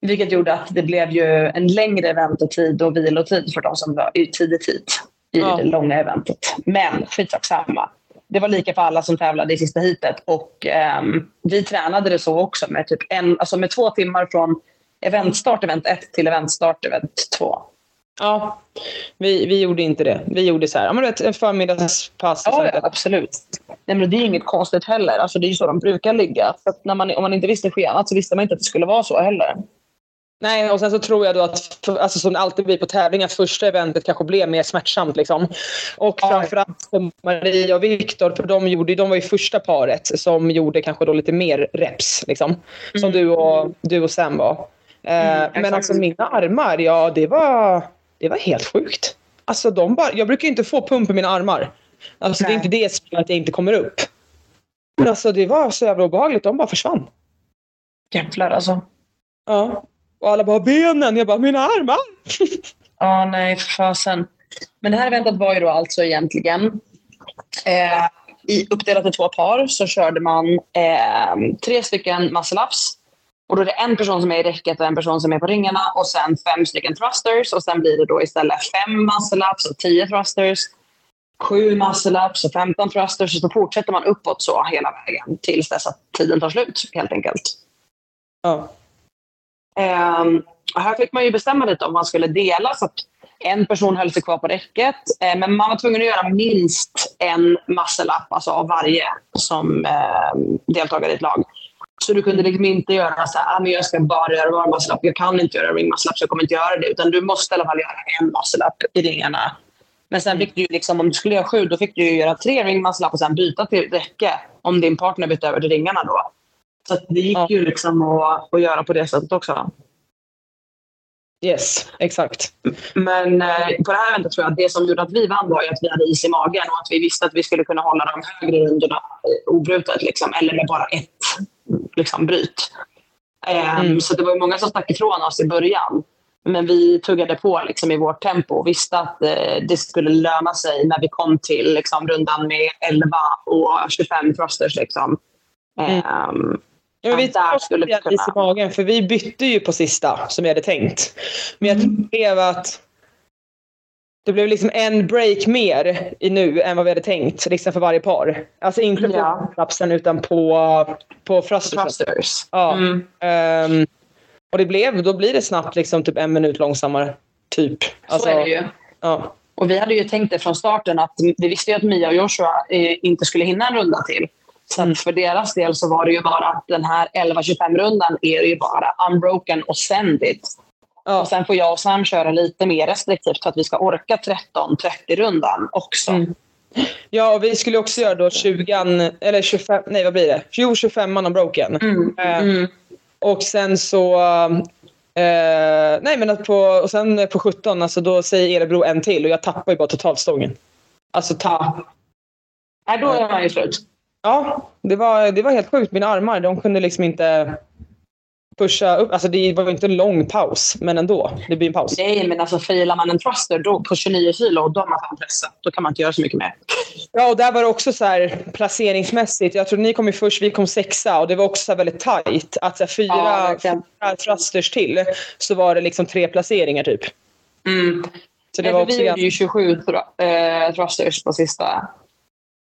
[SPEAKER 1] Vilket gjorde att det blev ju en längre väntetid och vilotid för de som var i tidig tid i ja. det långa eventet. Men skitsamma. det var lika för alla som tävlade i sista heatet. Och ehm, vi tränade det så också med, typ en, alltså med två timmar från eventstart event 1 till eventstart event 2.
[SPEAKER 2] Ja, vi, vi gjorde inte det. Vi gjorde så här, ja men du vet, en förmiddagspass.
[SPEAKER 1] Ja, ja, absolut. Nej, men det är inget konstigt heller. Alltså, det är ju så de brukar ligga. Att när man, om man inte visste schemat så visste man inte att det skulle vara så heller.
[SPEAKER 2] Nej, och sen så tror jag då att, för- alltså som det alltid blir på tävling, att första eventet kanske blev mer smärtsamt. Liksom. Och
[SPEAKER 1] Ja.
[SPEAKER 2] framförallt för Maria och Viktor, för de, gjorde, de var ju första paret som gjorde kanske då lite mer reps. Liksom. Som du, och, du och Sam var. Eh, men
[SPEAKER 1] Mm. exakt.
[SPEAKER 2] alltså mina armar, ja det var, det var helt sjukt. Alltså, de bara, jag brukar inte få pump i mina armar. Alltså, det är inte det som gör att jag inte kommer upp. Men alltså, det var så jävla obehagligt. De bara försvann.
[SPEAKER 1] Jävlar alltså.
[SPEAKER 2] Ja. Och alla bara benen. Jag bara mina armar.
[SPEAKER 1] Ja, nej, för fasen. Men det här eventet var ju då alltså egentligen eh, i, uppdelat i två par så körde man eh, tre stycken muscle-ups. Och då är det en person som är i räcket och en person som är på ringarna och sen fem stycken thrusters och sen blir det då istället fem muscle-ups och tio thrusters, sju muscle-ups och 15 thrusters och så fortsätter man uppåt så hela vägen tills dess att tiden tar slut helt enkelt.
[SPEAKER 2] Ja.
[SPEAKER 1] Och här fick man ju bestämma lite om man skulle dela så att en person höll sig kvar på räcket. Eh, men man var tvungen att göra minst en muscle-up alltså av varje som eh, deltagare i ett lag. Så du kunde liksom inte göra så här, ah, men jag ska bara göra var muscle-up. Jag kan inte göra ring muscle-up så jag kommer inte göra det. Utan du måste i alla fall göra en muscle-up i ringarna. Men sen fick du liksom, om du skulle göra sju, då fick du göra tre ring muscle-up och sen byta till räcke. Om din partner bytte över till ringarna då. Så det gick
[SPEAKER 2] Ja.
[SPEAKER 1] ju liksom att, att göra på det sättet också.
[SPEAKER 2] Yes, exakt.
[SPEAKER 1] Men eh, på det här eventet tror jag att det som gjorde att vi vann var att vi hade is i magen och att vi visste att vi skulle kunna hålla de högre rundorna eh, obrutet. Liksom, eller med bara ett liksom, bryt. Eh,
[SPEAKER 2] Mm.
[SPEAKER 1] Så det var många som stack ifrån oss i början. Men vi tuggade på liksom, i vårt tempo och visste att eh, det skulle löna sig när vi kom till liksom, rundan med 11 och 25 thrusters. Liksom.
[SPEAKER 2] Mm.
[SPEAKER 1] Ehm,
[SPEAKER 2] Ja, vi
[SPEAKER 1] där skulle vi
[SPEAKER 2] is i
[SPEAKER 1] kunna.
[SPEAKER 2] magen för vi bytte ju på sista som jag hade tänkt. Men jag tror det blev att det blev liksom en break mer i nu än vad vi hade tänkt liksom för varje par. Alltså inte på
[SPEAKER 1] Ja.
[SPEAKER 2] lapsen utan på, på thrustersen.
[SPEAKER 1] thrusters.
[SPEAKER 2] Ja.
[SPEAKER 1] Mm.
[SPEAKER 2] Ehm, och det blev, då blir det snabbt liksom typ en minut långsammare. Typ.
[SPEAKER 1] Så är det ju.
[SPEAKER 2] Ja.
[SPEAKER 1] Och vi hade ju tänkt det från starten att vi visste ju att Mia och Joshua eh, inte skulle hinna en runda till. Så
[SPEAKER 2] Mm.
[SPEAKER 1] för deras del så var det ju bara att den här 11-25-rundan är ju bara unbroken och send it.
[SPEAKER 2] Ja.
[SPEAKER 1] Och sen får jag och Sam köra lite mer restriktivt för att vi ska orka 13-30-rundan också.
[SPEAKER 2] Mm. ja, och vi skulle också göra då 20 eller 25, nej vad blir det? Jo, 25 unbroken.
[SPEAKER 1] Mm.
[SPEAKER 2] Eh,
[SPEAKER 1] Mm.
[SPEAKER 2] Och sen så... Eh, nej men att på, och sen på 17, alltså då säger Elebro en till och jag tappar ju bara totalt stången. Alltså ta,
[SPEAKER 1] Nej, då är man ju slut.
[SPEAKER 2] Ja, det var, det var helt sjukt. Mina armar, de kunde liksom inte pusha upp. Alltså det var inte en lång paus, men ändå. Det blir en paus.
[SPEAKER 1] Nej, men alltså failar man en thruster då, på 29 kilo, då har man fan pressat. Då kan man inte göra så mycket mer.
[SPEAKER 2] Ja, och där var det också så här placeringsmässigt. Jag tror ni kom ju först, vi kom sexa och det var också väldigt tajt. Att så här,
[SPEAKER 1] Ja,
[SPEAKER 2] fyra,
[SPEAKER 1] verkligen.
[SPEAKER 2] fyra thrusters till så var det liksom tre placeringar typ.
[SPEAKER 1] Mm.
[SPEAKER 2] Så det var också
[SPEAKER 1] vi gjorde ju
[SPEAKER 2] ganska...
[SPEAKER 1] 27 thru- eh, thrusters på sista.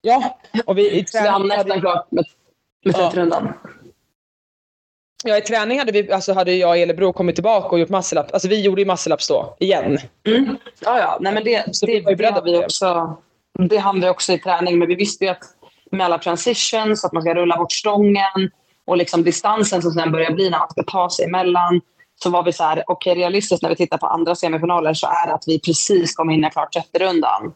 [SPEAKER 2] Ja, och vi, i
[SPEAKER 1] Så det
[SPEAKER 2] träning
[SPEAKER 1] nästan klart med, med
[SPEAKER 2] Ja.
[SPEAKER 1] 30-rundan.
[SPEAKER 2] ja, i träning hade, vi, alltså hade jag och Elebro kommit tillbaka och gjort muscle up. Alltså vi gjorde ju muscle ups då, igen.
[SPEAKER 1] Mm. Ja, ja. Nej, men det,
[SPEAKER 2] Så
[SPEAKER 1] det, det,
[SPEAKER 2] på
[SPEAKER 1] vi
[SPEAKER 2] det.
[SPEAKER 1] också, det vi också i träning. Men vi visste ju att med alla transitions, att man ska rulla bort stången och liksom distansen som sen börjar bli när man ska ta sig emellan. Så var vi så här, okej realistiskt när vi tittar på andra semifinaler så är det att vi precis kom in i klart 30-rundan.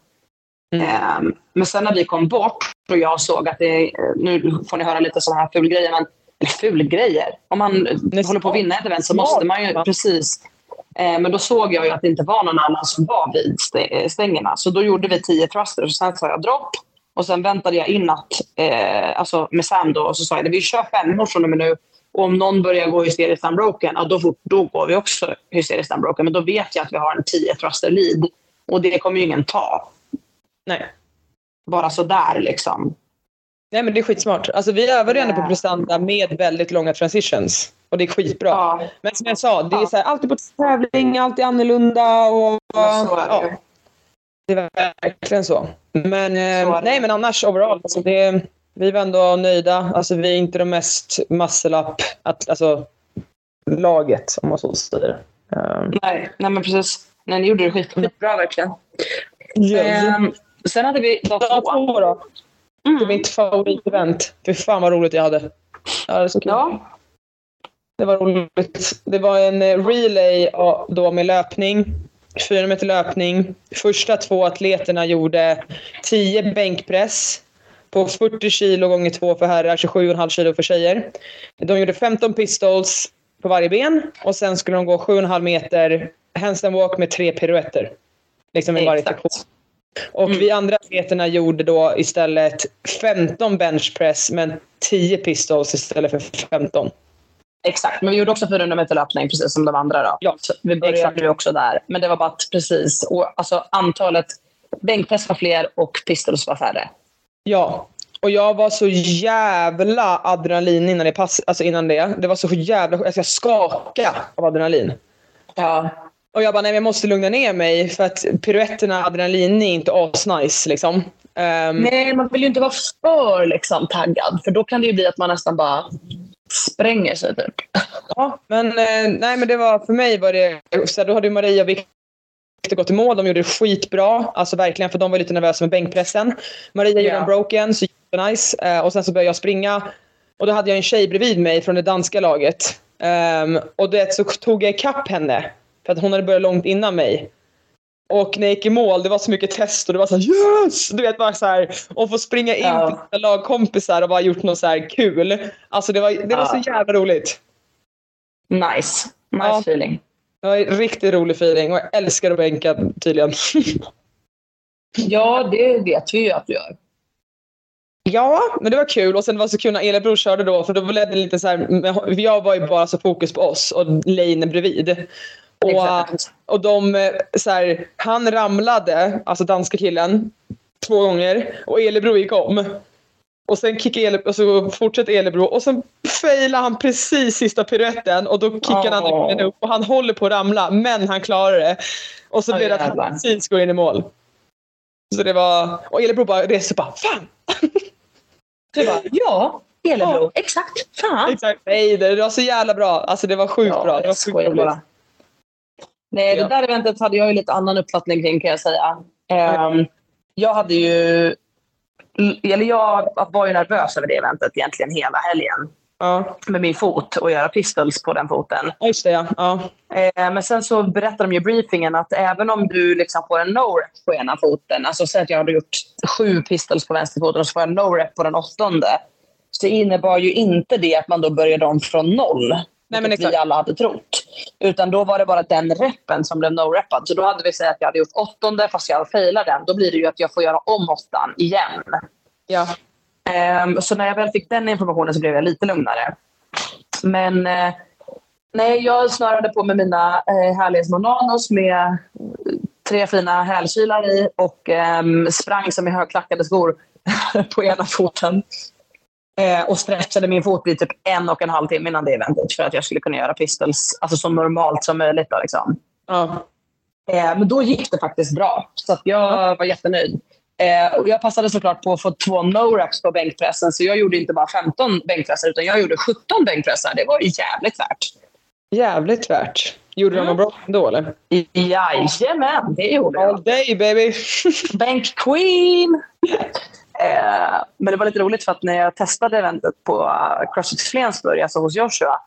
[SPEAKER 2] Mm.
[SPEAKER 1] Ehm, men sen när vi kom bort och jag såg att det, nu får ni höra lite sådana här fulgrejer, men eller fulgrejer. Om man
[SPEAKER 2] är
[SPEAKER 1] håller på att vinna ett event så måste man ju, precis. Eh, men då såg jag ju att det inte var någon annan som var vid stä- stängerna. Så då gjorde vi 10 thrusters och sen sa jag dropp. Och sen väntade jag in att, eh, alltså med Sam då, och så sa jag att vi kör femmor från och med nu. Och om någon börjar gå hysteriskt unbroken, ja, då, får- då går vi också hysteriskt unbroken. Men då vet jag att vi har en 10 thruster lead. Och det kommer ju ingen ta.
[SPEAKER 2] Nej.
[SPEAKER 1] Bara sådär liksom.
[SPEAKER 2] Nej men det är skitsmart. Alltså vi övade ju ändå på prestanda med väldigt långa transitions. Och det är skitbra.
[SPEAKER 1] Ja,
[SPEAKER 2] Men som jag sa, det är
[SPEAKER 1] Ja.
[SPEAKER 2] så här, alltid på tävling, alltid annorlunda. Och,
[SPEAKER 1] men så är det
[SPEAKER 2] ja. Det var verkligen så. Men, eh,
[SPEAKER 1] Så är det.
[SPEAKER 2] nej, men annars overall, alltså det, vi var ändå nöjda. Alltså, vi är inte de mest muscle up, att, alltså, laget om man så säger. Um,
[SPEAKER 1] Nej, nej men precis. Nej, ni gjorde det skit, skitbra verkligen. Ehm, sen hade vi dag
[SPEAKER 2] Dag
[SPEAKER 1] två.
[SPEAKER 2] två då. Det är mitt favoritevent. Fy fan vad roligt jag hade. Ja, det, är så kul.
[SPEAKER 1] Ja,
[SPEAKER 2] det var roligt. Det var en eh, relay då med löpning. 4 meter löpning. Första två atleterna gjorde 10 bänkpress på 40 kilo gånger 2 för herrar, 27,5 kilo för tjejer. De gjorde 15 pistols på varje ben och sen skulle de gå 7,5 meter handstand walk med tre piruetter. Liksom i varje
[SPEAKER 1] Exakt.
[SPEAKER 2] sektion. Och vi andra atleterna gjorde då istället 15 benchpress men 10 pistols istället för 15.
[SPEAKER 1] exakt. Men vi gjorde också 400 meter löpning, precis som de andra. Då.
[SPEAKER 2] Ja,
[SPEAKER 1] Så vi började
[SPEAKER 2] exakt.
[SPEAKER 1] ju också där. Men det var bara att precis, och, alltså, antalet bänkpress var fler och pistols var färre.
[SPEAKER 2] Ja. Och jag var så jävla adrenalin innan det pass, alltså innan det. Det var så jävla alltså jag skakade av adrenalin.
[SPEAKER 1] Ja.
[SPEAKER 2] Och jag bara, nej jag måste lugna ner mig för att piruetterna, adrenalin är inte asnice liksom. Ehm,
[SPEAKER 1] Nej, man vill ju inte vara för liksom, taggad. För då kan det ju bli att man nästan bara spränger sig. Typ.
[SPEAKER 2] Ja, men eh, nej men det var för mig var det, så här, då hade Maria och Victor gått i mål. De gjorde det skitbra. Alltså verkligen för de var lite nervösa med bänkpressen. Maria gjorde
[SPEAKER 1] Ja.
[SPEAKER 2] en broken, så nice. Eh, och sen så började jag springa. Och då hade jag en tjej bredvid mig från det danska laget. Ehm, och det så tog jag ikapp henne. För att hon hade börjat långt innan mig. Och när jag gick i mål, det var så mycket test och det var så här yes! Du vet bara så här. Och få springa in
[SPEAKER 1] Ja.
[SPEAKER 2] till sina lagkompisar och bara gjort något så här kul. Alltså det var, det var
[SPEAKER 1] Ja.
[SPEAKER 2] så jävla roligt.
[SPEAKER 1] Nice. Nice
[SPEAKER 2] Ja.
[SPEAKER 1] feeling.
[SPEAKER 2] Det var en riktigt rolig feeling och jag älskar att bänka tydligen.
[SPEAKER 1] Ja, det vet vi ju att du gör.
[SPEAKER 2] ja, men det var kul och sen var det så kul när Elebror körde då för då blev det lite så här, jag var ju bara så fokus på oss och Lane bredvid. Och, och de, eh, så här, han ramlade, alltså danska killen, två gånger och Elebro gick om. Och sen kickade Ele, och så fortsatte Elebro och sen failade han precis sista piruetten och då kickade han
[SPEAKER 1] Åh.
[SPEAKER 2] andra killen upp och han håller på att ramla men han klarar det. Och så
[SPEAKER 1] Åh,
[SPEAKER 2] blev det att han precis går in i mål. Så det var, och Elebro bara reser sig bara fan!
[SPEAKER 1] Du bara, ja, Elebro. Exakt. Fan.
[SPEAKER 2] Exakt. Nej, det var så jävla bra. Alltså det var sjukt bra. Det var sjukt roligt.
[SPEAKER 1] Nej, det där eventet hade jag ju lite annan uppfattning kring kan jag säga. Ehm, jag hade ju... Eller jag var ju nervös över det eventet egentligen hela helgen.
[SPEAKER 2] Ja,
[SPEAKER 1] Med min fot och göra pistols på den foten.
[SPEAKER 2] Just det ja. ja.
[SPEAKER 1] Eh, men sen så berättade de ju i briefingen att även om du liksom får en no-rep på ena foten, alltså säg att jag hade gjort sju pistols på vänsterfoten och så får jag en no-rep på den åttonde, så innebar ju inte det att man då började om från noll.
[SPEAKER 2] Nej, men
[SPEAKER 1] vi alla hade trott. Utan då var det bara den reppen som blev no-reppad. Så då hade vi sagt att jag hade gjort åttonde fast jag failade den. Då blir det ju att jag får göra om åttan igen.
[SPEAKER 2] ja.
[SPEAKER 1] Ehm, så när jag väl fick den informationen så blev jag lite lugnare. Men eh, nej, jag snörade på med mina härliga små nanos med eh, tre fina hälkilar i och ehm, sprang som i högklackade skor på ena foten. Eh, och stretchade min fot i typ en och en halv timme innan det eventet för att jag skulle kunna göra pistols alltså så normalt som möjligt. Då, liksom.
[SPEAKER 2] ja.
[SPEAKER 1] Eh, men då gick det faktiskt bra. Så jag var jättenöjd. Eh, och jag passade såklart på att få två no-reps på bänkpressen. Så jag gjorde inte bara 15 bänkpressar utan jag gjorde 17 bänkpressar. Det var ju jävligt värt.
[SPEAKER 2] Jävligt värt. Gjorde de
[SPEAKER 1] Mm.
[SPEAKER 2] något bra då eller?
[SPEAKER 1] Jajamän, det gjorde jag.
[SPEAKER 2] All day baby!
[SPEAKER 1] Bank Queen! Eh, men det var lite roligt för att när jag testade eventet på Crossfit Flensburg, alltså hos Joshua,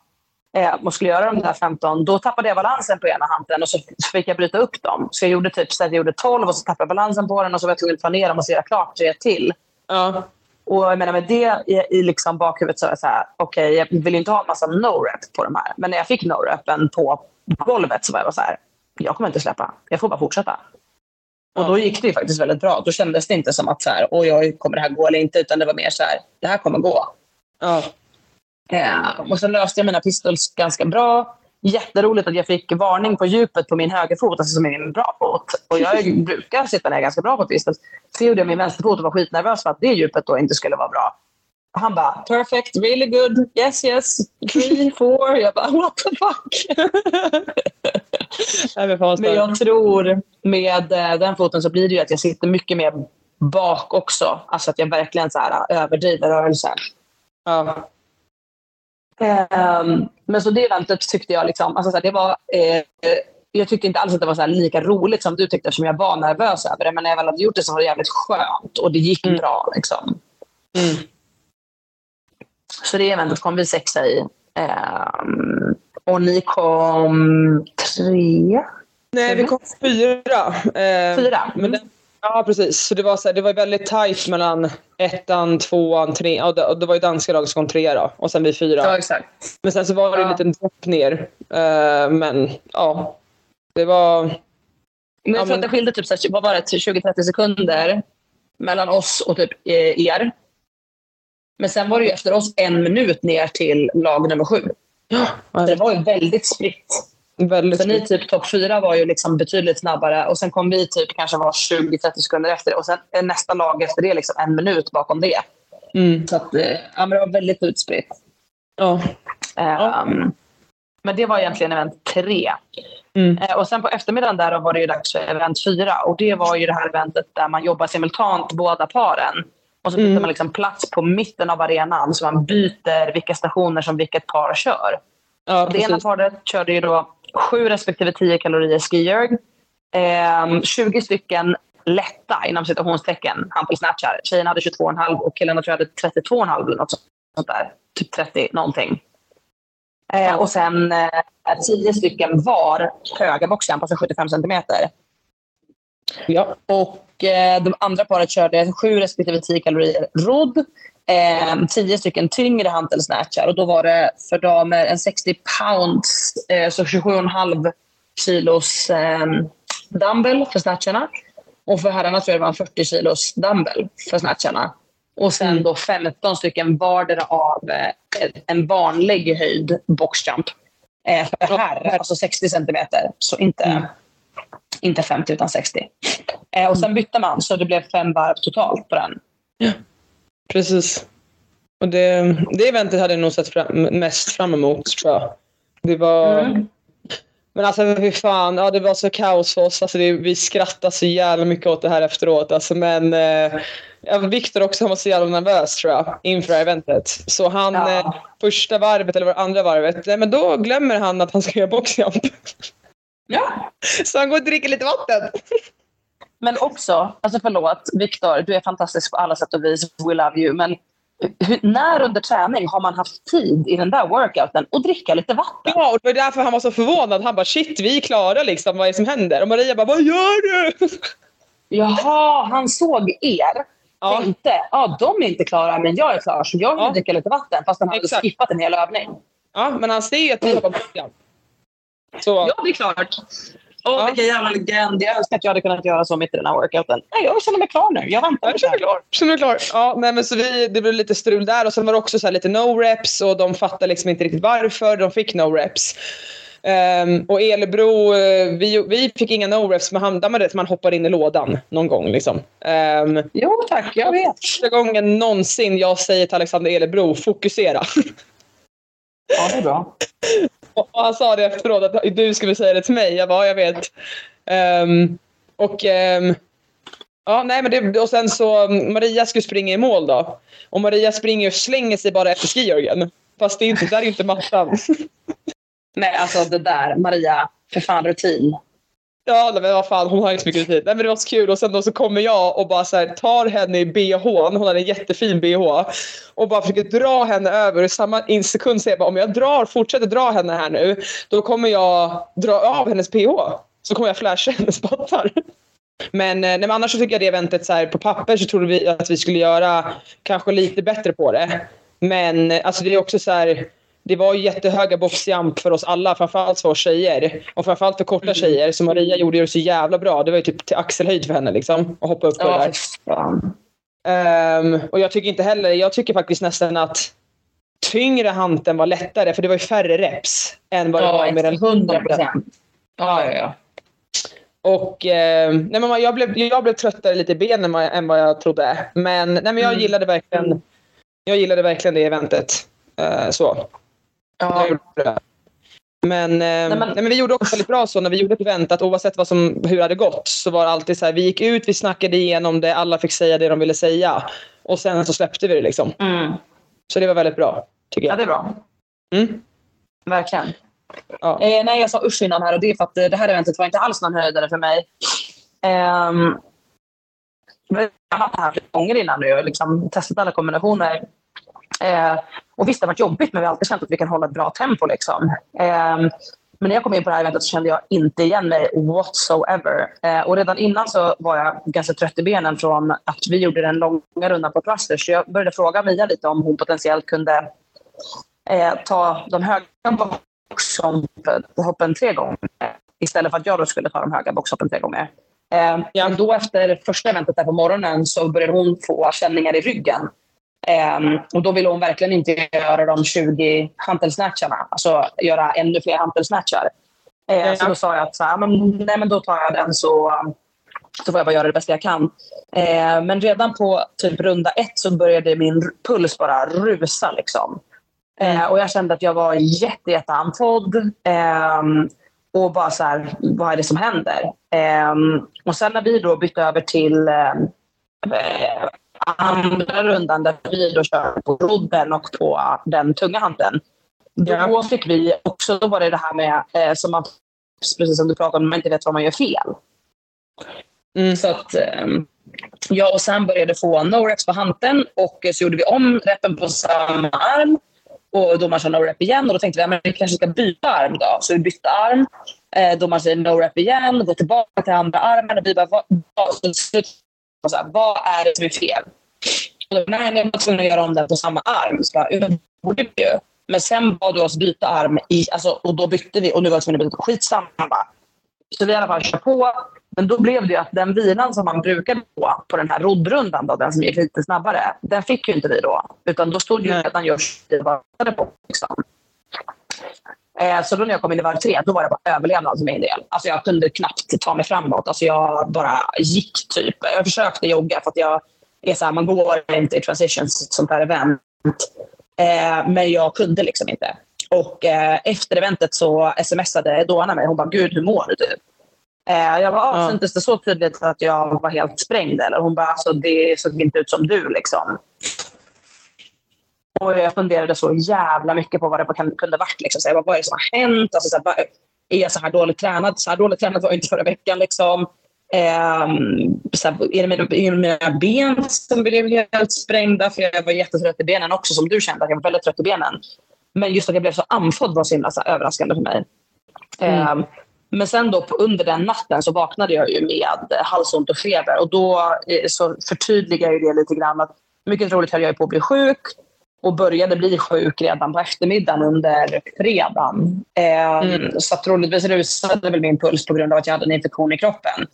[SPEAKER 1] eh, och skulle göra de där 15, då tappade jag balansen på ena handen och så fick jag bryta upp dem. Så jag gjorde typ så jag gjorde 12 och så tappade jag balansen på den och så var jag tvungen att ta ner dem och så göra klart tre till.
[SPEAKER 2] ja.
[SPEAKER 1] Och jag menar med det i, i liksom bakhuvudet så var jag så här, okej, jag vill inte ha en massa no-rep på de här. Men när jag fick no-repen på golvet så var jag så här, jag kommer inte släppa. Jag får bara fortsätta. Och då gick det faktiskt väldigt bra. Då kändes det inte som att så här, oj, oj, kommer det här gå eller inte? Utan det var mer så här, det här kommer gå.
[SPEAKER 2] ja.
[SPEAKER 1] Eh, och sen löste jag mina pistols ganska bra. Jätteroligt att jag fick varning på djupet på min högerfot, alltså som är min bra fot. Och jag brukar sitta ner ganska bra på pistols. Så gjorde jag min vänsterfot och var skitnervös för att det djupet då inte skulle vara bra. Han bara, perfect, really good, yes yes, three, four. Jag bara, what the fuck?
[SPEAKER 2] Men
[SPEAKER 1] jag tror med eh, den foten så blir det ju att jag sitter mycket mer bak också. Alltså att jag verkligen så här, överdriver rörelsen.
[SPEAKER 2] Ja.
[SPEAKER 1] Ehm, men så det eventet tyckte jag liksom, alltså så här, det var, eh, jag tyckte inte alls att det var så lika roligt som du tyckte eftersom jag var nervös över det. Men när jag väl hade gjort det så var det jävligt skönt och det gick
[SPEAKER 2] Mm.
[SPEAKER 1] bra. Liksom.
[SPEAKER 2] Mm.
[SPEAKER 1] Så det eventet kom vi sexa i. Ehm, och ni kom tre?
[SPEAKER 2] Nej, vi kom fyra. Eh,
[SPEAKER 1] Fyra?
[SPEAKER 2] Men
[SPEAKER 1] Mm.
[SPEAKER 2] den, ja, precis. Så det var, så här, det var väldigt tajt mellan ettan, tvåan, trean. Och det, och det var ju danska lag som kom trea då. Och sen vi fyra.
[SPEAKER 1] Ja, exakt.
[SPEAKER 2] Men sen så var det en
[SPEAKER 1] Ja.
[SPEAKER 2] liten dropp ner. Eh, men ja, det var...
[SPEAKER 1] Men jag
[SPEAKER 2] Ja,
[SPEAKER 1] tror att det skilde typ, så här, vad var det, 20-30 sekunder mellan oss och typ eh, er. Men sen var det ju efter oss en minut ner till lag nummer sju. Så det var ju väldigt spritt.
[SPEAKER 2] väldigt
[SPEAKER 1] Så ni typ topp fyra var ju liksom betydligt snabbare och sen kom vi typ kanske var 20-30 sekunder efter och sen nästa lag efter det liksom en minut bakom det.
[SPEAKER 2] mm,
[SPEAKER 1] Så att, eh, ja, men det var väldigt utspritt.
[SPEAKER 2] ja.
[SPEAKER 1] Ehm, Men det var egentligen event tre.
[SPEAKER 2] Mm.
[SPEAKER 1] Eh, Och sen på eftermiddagen där var det ju dags för event fyra. Och det var ju det här eventet där man jobbar simultant båda paren. Och så byter
[SPEAKER 2] Mm.
[SPEAKER 1] man liksom plats på mitten av arenan så man byter vilka stationer som vilket par kör.
[SPEAKER 2] ja
[SPEAKER 1] Det ena paret körde ju då 7 respektive 10 kalorier skierg. Ehm, 20 stycken lätta inom citationstecken hampelsnatchar. Tjejerna hade 22,5 och killarna tror jag hade 32,5 eller något sånt där. Typ 30 någonting. Eh, och sen eh, 10 stycken var höga boxjump, alltså 75 centimeter.
[SPEAKER 2] Ja.
[SPEAKER 1] Och eh, de andra paret körde 7 respektive 10 kalorier rodd. Eh, 10 stycken tyngre hantelsnatchar. Och då var det för damer en 60 pounds, eh, så 27,5 kilos eh, dumbbell för snatcharna. Och för herrarna tror jag det var en 40 kilos dumbbell för snatcharna. Och sen
[SPEAKER 2] Mm.
[SPEAKER 1] då 15 stycken vardera av eh, en vanlig höjd boxjump. Eh, för
[SPEAKER 2] Ja.
[SPEAKER 1] herr, alltså 60 centimeter. Så inte,
[SPEAKER 2] Mm.
[SPEAKER 1] Inte 50 utan 60. Eh, och sen bytte man så det blev fem varv totalt på den.
[SPEAKER 2] Precis. Och det, det eventet hade jag nog sett fram, mest fram emot, tror jag. Det var...
[SPEAKER 1] Mm.
[SPEAKER 2] Men alltså fy fan, ja, det var så kaos för oss. Alltså, det, vi skrattade så jävla mycket åt det här efteråt. Alltså, men eh, ja, Viktor också han var så jävla nervös tror jag inför eventet. Så han,
[SPEAKER 1] Ja.
[SPEAKER 2] eh, första varvet eller var andra varvet, nej, men då glömmer han att han ska göra boxjump.
[SPEAKER 1] Ja.
[SPEAKER 2] Så han går och dricker lite vatten.
[SPEAKER 1] Men också, alltså förlåt, Viktor, du är fantastisk på alla sätt och vis. We love you. Men hur, när under träning har man haft tid i den där workouten att dricka lite vatten?
[SPEAKER 2] Ja, och det var därför han var så förvånad. Han bara shit, vi är klara liksom. Vad är det som händer? Och Maria bara vad gör du?
[SPEAKER 1] Jaha, han såg er.
[SPEAKER 2] Ja.
[SPEAKER 1] Tänkte, ja, de är inte klara, men jag är klar, så jag vill
[SPEAKER 2] Ja.
[SPEAKER 1] dricka lite vatten. Fast han hade
[SPEAKER 2] Exakt.
[SPEAKER 1] skippat en hel övning.
[SPEAKER 2] Ja, men han ser ju att vi har boxjump. Så
[SPEAKER 1] Ja, det är klart. Åh,
[SPEAKER 2] Ja.
[SPEAKER 1] vilken jävla legend. Jag önskar att jag hade kunnat göra så mitt i den här workouten. Nej, jag känner mig klar nu. Jag väntar.
[SPEAKER 2] Jag känner mig klar. Känner mig klar. Ja, nej, men så vi, det blev lite strul där och sen var det också så här lite no-reps och de fattade liksom inte riktigt varför de fick no-reps. Ehm, och Elebro, eh, vi, vi fick inga no-reps men han, man hoppar in i lådan någon gång. Liksom. Um,
[SPEAKER 1] Jo, tack. Jag vet.
[SPEAKER 2] första gången någonsin jag säger till Alexander Elebro, fokusera.
[SPEAKER 1] Ja, det är bra.
[SPEAKER 2] Och han sa det efteråt att du skulle säga det till mig. Jag bara, jag vet. Ehm, och ehm, ja, nej, men det, och sen så Maria skulle springa i mål då. Och Maria springer och slänger sig bara efter skijörgen. Fast det är inte, där är ju inte mattan.
[SPEAKER 1] Nej, alltså det där. Maria, för fan rutin.
[SPEAKER 2] Ja, men vad fan, hon har inte så mycket tid. Nej, men det var så kul. Och sen då så kommer jag och bara så här, tar henne i bh. Hon hade en jättefin bh. Och bara försöker dra henne över. Och i samma sekund säger jag bara, om jag drar, fortsätter dra henne här nu. Då kommer jag dra av hennes bh. Så kommer jag flasha hennes pattar. Men, eh, nej, men annars så tycker jag det eventet så här, på papper så trodde vi att vi skulle göra kanske lite bättre på det. Men eh, alltså det är också så här. Det var jättehöga boxjump för oss alla, framförallt för oss tjejer. Och framförallt för korta tjejer. Så Maria gjorde det så jävla bra. Det var ju typ till axelhöjd för henne liksom. Att hoppa upp på det
[SPEAKER 1] Ja,
[SPEAKER 2] där.
[SPEAKER 1] för fan.
[SPEAKER 2] Ehm, och jag tycker inte heller, jag tycker faktiskt nästan att tyngre hanteln var lättare. För det var ju färre reps än vad det var med den
[SPEAKER 1] 100 procent. Ja, ja, ja.
[SPEAKER 2] Och eh, nej, men jag, blev, jag blev tröttare lite i benen än vad- än vad jag trodde. Men, nej, men jag
[SPEAKER 1] Mm.
[SPEAKER 2] gillade verkligen Jag gillade verkligen det eventet. Eh, så.
[SPEAKER 1] Ja.
[SPEAKER 2] Men, eh, nej,
[SPEAKER 1] men-.
[SPEAKER 2] Nej, men vi gjorde också väldigt bra så när vi gjorde ett event att oavsett vad som, hur det hade gått så var det alltid så här, vi gick ut, vi snackade igenom det, alla fick säga det de ville säga. Och sen så släppte vi det liksom.
[SPEAKER 1] Mm.
[SPEAKER 2] Så det var väldigt bra, tycker
[SPEAKER 1] Ja,
[SPEAKER 2] jag.
[SPEAKER 1] det är bra.
[SPEAKER 2] Mm.
[SPEAKER 1] Verkligen.
[SPEAKER 2] Ja.
[SPEAKER 1] Eh, nej, jag sa usch innan här och det är för att eh, det här eventet var inte alls någon höjdare för mig. Um, jag har haft det här flera gånger innan nu och liksom testat alla kombinationer. Eh, och visst, det har varit jobbigt, men vi har alltid känt att vi kan hålla ett bra tempo. Liksom. Ehm, men när jag kom in på det här eventet så kände jag inte igen mig whatsoever. Eh, och redan innan så var jag ganska trött i benen från att vi gjorde den långa rundan på Thrusters. Så jag började fråga Mia lite om hon potentiellt kunde eh, ta de höga boxhoppen tre gånger istället för att jag då skulle ta de höga boxhoppen tre gånger. Eh,
[SPEAKER 2] Ja.
[SPEAKER 1] Då efter första eventet där på morgonen så började hon få känningar i ryggen. Eh, och då ville hon verkligen inte göra de 20 hantelsnatcharna, alltså göra ännu fler hantelsnatchar. Eh,
[SPEAKER 2] Ja.
[SPEAKER 1] Så då sa jag att så här, men, nej, men då tar jag den så, så får jag bara göra det bästa jag kan. Eh, men redan på typ runda ett så började min puls bara rusa. Liksom. Eh, och jag kände att jag var jätte, jätteandfådd. ehm, och bara så här, vad är det som händer? Ehm, och sen när vi då bytte över till ehm, eh, andra rundan där vi då kör på rodden och på den tunga handen. Då fick vi också, då var det det här med, eh, som man, precis som du pratade om, man inte vet vad man gör fel.
[SPEAKER 2] Mm.
[SPEAKER 1] Så att ehm, jag och Sam började få no-reps på hanteln och eh, så gjorde vi om repen på samma arm. Och domaren sa no-rep igen och då tänkte vi att vi kanske ska byta arm då. Så vi bytte arm. Eh, domaren säger no-rep igen, går tillbaka till andra armen och vi bara, vad, vad, så så här, vad är det som är fel? Och då, nej, jag var tvungen att göra om den på samma arm. Så bara, "Ja, det borde vi ju. Men sen bad du oss byta arm i, alltså, och då bytte vi och nu var jag tvungen att byta. Skitsamma bara. Så vi i alla fall kör på. Men då blev det ju att den vilan som man brukade få på den här roddrundan, då, den som gick lite snabbare, den fick ju inte vi då. Utan då stod ju redan Josh och varvade på. Liksom. Eh, så då när jag kom in i varv tre, då var det bara överlevnad för min del. Alltså jag kunde knappt ta mig framåt. Alltså jag bara gick typ. Jag försökte jogga för att jag är så här, man går inte i transitions ett sånt här event. Eh, men jag kunde liksom inte. Och eh, efter eventet så smsade Donna mig. Hon bara, gud hur mår du? Typ. Eh, jag bara,
[SPEAKER 2] Ja.
[SPEAKER 1] syntes det så tydligt att jag var helt sprängd? Eller? Hon bara, alltså, det såg inte ut som du. Liksom. Och jag funderade så jävla mycket på vad det kunde varit. Liksom. Så jag bara, vad är det som har hänt? Alltså, så här, är jag så här dåligt tränad? Så här dåligt tränad var jag inte förra veckan. Liksom. Ehm, så här, är, det mina, är det mina ben som blev helt sprängda? För jag var jättetrött i benen också, som du kände. att Jag var väldigt trött i benen. Men just att jag blev så andfådd var så himla så här, överraskande för mig. Ehm, men sen då under den natten så vaknade jag ju med halsont och feber. Och då eh, så förtydligar jag ju det lite grann. Att mycket troligt höll jag på att bli sjuk och började bli sjuk redan på eftermiddagen under fredagen. Ehm, Så att troligtvis rusade väl min puls på grund av att jag hade en infektion i kroppen.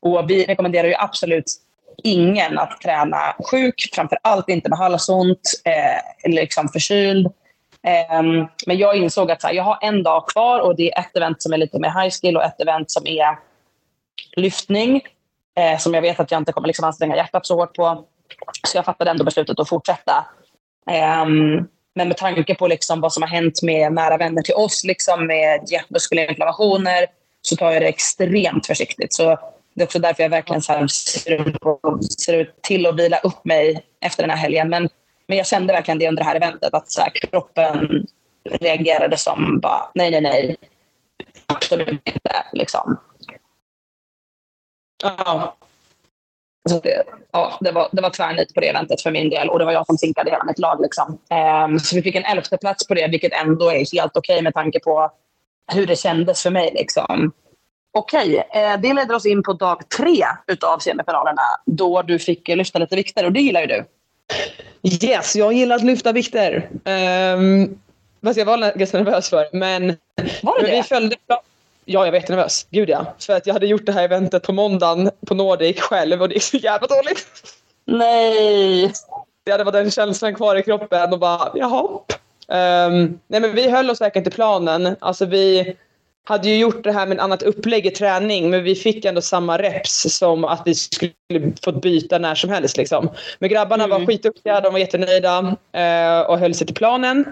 [SPEAKER 1] Och vi rekommenderar ju absolut ingen att träna sjuk, framför allt inte med halsont eh, eller liksom förkyld. Ehm, men jag insåg att så här, jag har en dag kvar och det är ett event som är lite mer high skill och ett event som är lyftning. Eh, som jag vet att jag inte kommer liksom anstränga hjärtat så hårt på. Så jag fattade ändå beslutet att fortsätta. Um, men med tanke på liksom vad som har hänt med nära vänner till oss liksom med hjärtmuskelinflammationer så tar jag det extremt försiktigt. Så det är också därför jag verkligen så här ser, ut på, ser ut till att vila upp mig efter den här helgen. Men, men jag kände verkligen det under det här eventet att så här, kroppen reagerade som bara nej, nej, nej. Absolut inte. Liksom.
[SPEAKER 2] Ja.
[SPEAKER 1] Så det, ja, det, var, det var tvärnit på det eventet för min del och det var jag som sinkade hela mitt lag. Liksom. Ehm, så vi fick en elfte plats på det, vilket ändå är helt okej med tanke på hur det kändes för mig. Liksom. Okej, eh, det leder oss in på dag tre utav semifinalerna då du fick lyfta lite vikter och det gillar ju du.
[SPEAKER 2] Yes, jag gillar att lyfta vikter. Um, fast jag var ganska nervös för. Men,
[SPEAKER 1] Var det
[SPEAKER 2] men vi
[SPEAKER 1] det?
[SPEAKER 2] följde Ja, jag var jättenervös. Gud ja. För att jag hade gjort det här eventet på måndagen på Nordic själv och det är så jävla dåligt.
[SPEAKER 1] Nej!
[SPEAKER 2] Det hade varit den känslan kvar i kroppen och bara, jaha. Um, nej men vi höll oss verkligen till planen. Alltså vi, hade ju gjort det här med ett annat upplägg i träning men vi fick ändå samma reps som att vi skulle fått byta när som helst. Liksom. Men grabbarna
[SPEAKER 1] Mm.
[SPEAKER 2] var skitduktiga, de var jättenöjda eh, och höll sig till planen.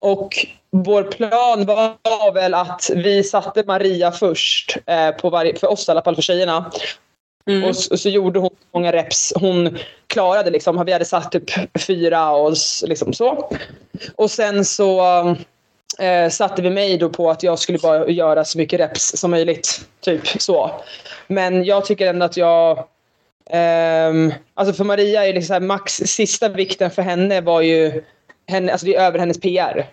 [SPEAKER 2] Och vår plan var väl att vi satte Maria först, eh, på varje, för oss i alla fall, för tjejerna.
[SPEAKER 1] Mm.
[SPEAKER 2] Och, så, och så gjorde hon många reps hon klarade. Liksom. Vi hade satt typ fyra och liksom så. Och sen så eh, satte vi mig då på att jag skulle bara göra så mycket reps som möjligt. Typ så. Men jag tycker ändå att jag... ehm, alltså för Maria är det här, max sista vikten för henne var ju henne, alltså det är över hennes PR.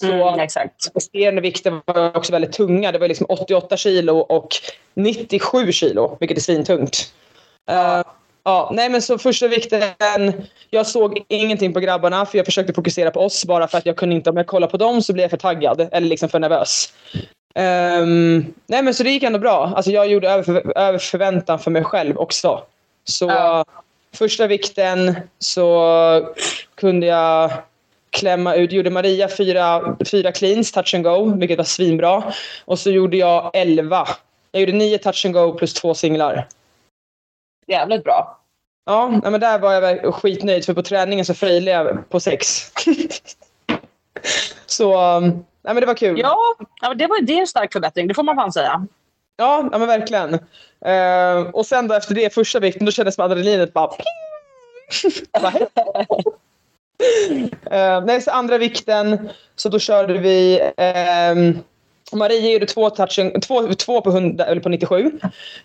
[SPEAKER 2] Så
[SPEAKER 1] Mm, exakt.
[SPEAKER 2] resterande vikter var också väldigt tunga. Det var liksom 88 kilo och 97 kilo, vilket är svintungt. Eh, ja, nej men så första vikten, jag såg ingenting på grabbarna för jag försökte fokusera på oss bara för att jag kunde inte, om jag kollar på dem så blir jag för taggad eller liksom för nervös. Ehm, nej men så det gick ändå bra. Alltså jag gjorde över, för, över förväntan för mig själv också. Så
[SPEAKER 1] Ja.
[SPEAKER 2] första vikten så kunde jag klämma ut, gjorde Maria fyra, fyra cleans, touch and go, vilket var svinbra. Och så gjorde jag elva. Jag gjorde nio touch and go plus två singlar.
[SPEAKER 1] Jävligt bra.
[SPEAKER 2] Ja, men där var jag skitnöjd för på träningen så failade jag på sex. så, um, nej men det var kul.
[SPEAKER 1] Ja, det, var, det är en stark förbättring. Det får man fan säga.
[SPEAKER 2] Ja, ja men verkligen. Eh, och sen då efter det, första vikten, då kändes adrenalinet bara... Eh, nej, så andra vikten, så då körde vi... ehm, Maria gjorde två, touch två, två på, 100, eller på 97.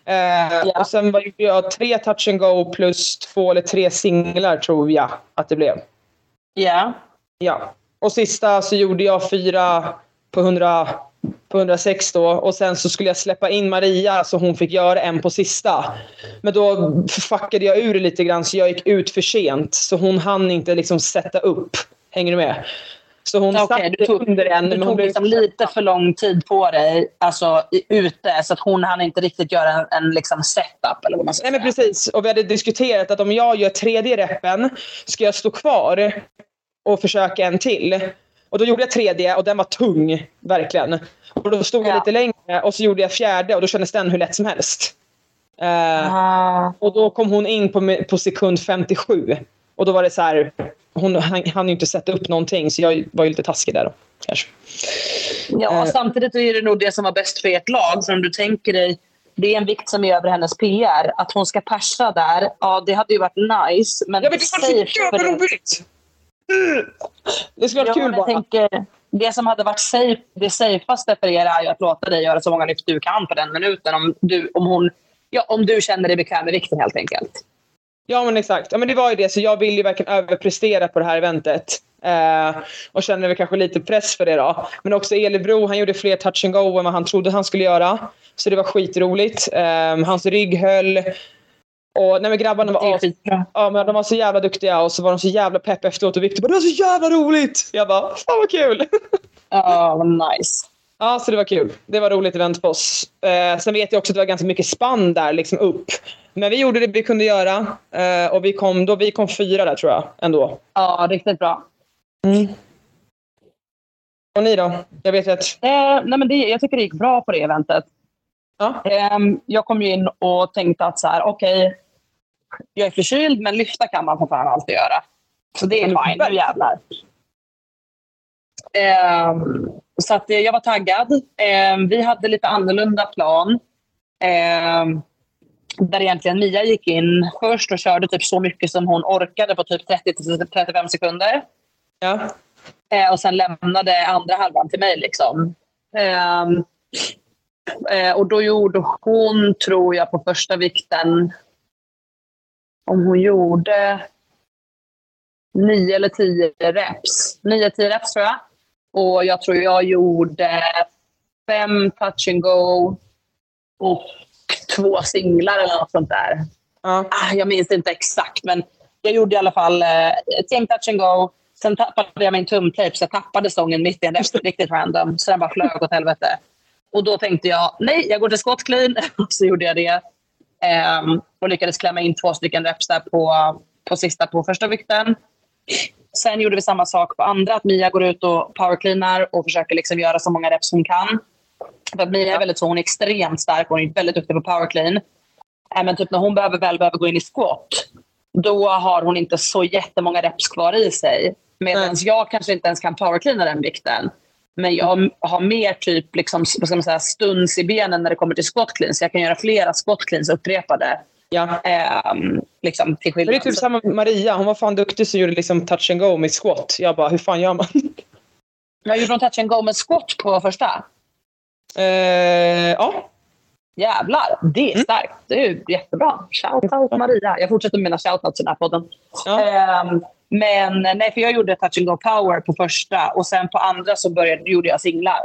[SPEAKER 2] Eh, Och sen var, gjorde jag tre touch and go plus två eller tre singlar tror jag att det blev.
[SPEAKER 1] Ja.
[SPEAKER 2] Ja. Och sista så gjorde jag fyra på, 100, på 106 då. Och sen så skulle jag släppa in Maria så hon fick göra en på sista. Men då fuckade jag ur det lite grann så jag gick ut för sent. Så hon hann inte liksom sätta upp. Hänger du med? Så hon
[SPEAKER 1] Okej,
[SPEAKER 2] satt
[SPEAKER 1] du tog,
[SPEAKER 2] under en.
[SPEAKER 1] du tog
[SPEAKER 2] blev
[SPEAKER 1] liksom lite för lång tid på dig alltså, ute så att hon hann inte riktigt göra en, en liksom setup. Eller vad man ska
[SPEAKER 2] Nej men precis. Och vi hade diskuterat att om jag gör tredje reppen ska jag stå kvar och försöka en till. Och då gjorde jag tredje och den var tung, verkligen. Och då stod jag
[SPEAKER 1] Ja.
[SPEAKER 2] lite längre och så gjorde jag fjärde och då kändes den hur lätt som helst.
[SPEAKER 1] Ah.
[SPEAKER 2] och då kom hon in på, på sekund 57. Och då var det så här, hon hann ju inte sätta upp någonting så jag var ju lite taskig där då. Kanske.
[SPEAKER 1] Ja,
[SPEAKER 2] Eh.
[SPEAKER 1] samtidigt är det nog det som var bäst för ert lag. För om du tänker dig, det är en vikt som är över hennes PR. Att hon ska persa där, ja det hade ju varit nice. Men
[SPEAKER 2] Ja men det var så jävla roligt! Det skulle
[SPEAKER 1] Ja,
[SPEAKER 2] varit kul bara.
[SPEAKER 1] tänker, det som hade varit safe, det safeaste för er är ju att låta dig göra så många lyft du kan på den minuten. Om du, om hon, ja, om du känner dig bekväm med vikten helt enkelt.
[SPEAKER 2] Ja men exakt. Ja, men det var ju det. Så jag vill ju verkligen överprestera på det här eventet. Eh, och känner väl kanske lite press för det då. Men också Elebro, han gjorde fler touch and go än vad han trodde han skulle göra. Så det var skitroligt. Eh, hans rygg höll. Och nej, men grabbarna var, as- ja, men de var så jävla duktiga och så var de så jävla pepp efteråt och Victor bara “det var så jävla roligt”. Jag bara “fan vad kul”.
[SPEAKER 1] Ja, vad nice.
[SPEAKER 2] Ja, så det var kul. Det var roligt event för oss. Eh, sen vet jag också att det var ganska mycket spann där liksom upp. Men vi gjorde det vi kunde göra. Eh, och vi kom, då, vi kom fyra där tror jag ändå.
[SPEAKER 1] Ja, riktigt bra.
[SPEAKER 2] Och ni då? Jag vet att...
[SPEAKER 1] Eh, nej, men det, jag tycker det gick bra på det eventet.
[SPEAKER 2] Ja.
[SPEAKER 1] Ehm, jag kom ju in och tänkte att så här, okej, jag är förkyld, men lyfta kan man för fan alltid göra. Så det är fine, nu jävlar. Ehm, så att, eh, jag var taggad. Ehm, vi hade lite annorlunda plan. Ehm, där egentligen Mia gick in först och körde typ så mycket som hon orkade på typ 30-35 sekunder.
[SPEAKER 2] Ja.
[SPEAKER 1] Eh, och sen lämnade andra halvan till mig. Liksom. Ehm, eh, och då gjorde hon, tror jag, på första vikten... Om hon gjorde nio eller tio reps. Nio, tio reps tror jag. Och jag tror jag gjorde fem touch and go och två singlar eller något sånt där. Ah, jag minns inte exakt, men jag gjorde i alla fall eh, ett gäng touch and go. Sen tappade jag min tumtejp, så jag tappade stången mitt i en rep, riktigt random. Så den bara flög åt helvete. Och då tänkte jag, nej, jag går till squat clean. Och så gjorde jag det. Ehm, och lyckades klämma in två stycken reps där på, på sista på första vikten. Sen gjorde vi samma sak på andra, att Mia går ut och powercleanar och försöker liksom göra så många reps hon kan. För Mia är väldigt så, hon är extremt stark, hon är väldigt duktig på power clean. Äh, men typ när hon behöver, väl behöver gå in i squat, då har hon inte så jättemånga reps kvar i sig. Medan jag kanske inte ens kan powercleana den vikten. Men jag har mer typ liksom, vad ska man säga, stuns i benen när det kommer till squat cleans. Jag kan göra flera squat cleans upprepade.
[SPEAKER 2] Ja.
[SPEAKER 1] Ehm, liksom, till
[SPEAKER 2] Men det är
[SPEAKER 1] skillnad.
[SPEAKER 2] typ samma med Maria. Hon var fan duktig som gjorde liksom touch and go med squat. Jag bara, hur fan gör man?
[SPEAKER 1] Jag gjorde en touch and go med squat på första.
[SPEAKER 2] Eh, ja.
[SPEAKER 1] Jävlar, det är starkt. Det är jättebra. Shoutout Maria. Jag fortsätter med mina shoutouts i den här podden.
[SPEAKER 2] Ja.
[SPEAKER 1] Ehm, men nej, för jag gjorde touch and go power på första och sen på andra så började, gjorde jag singlar.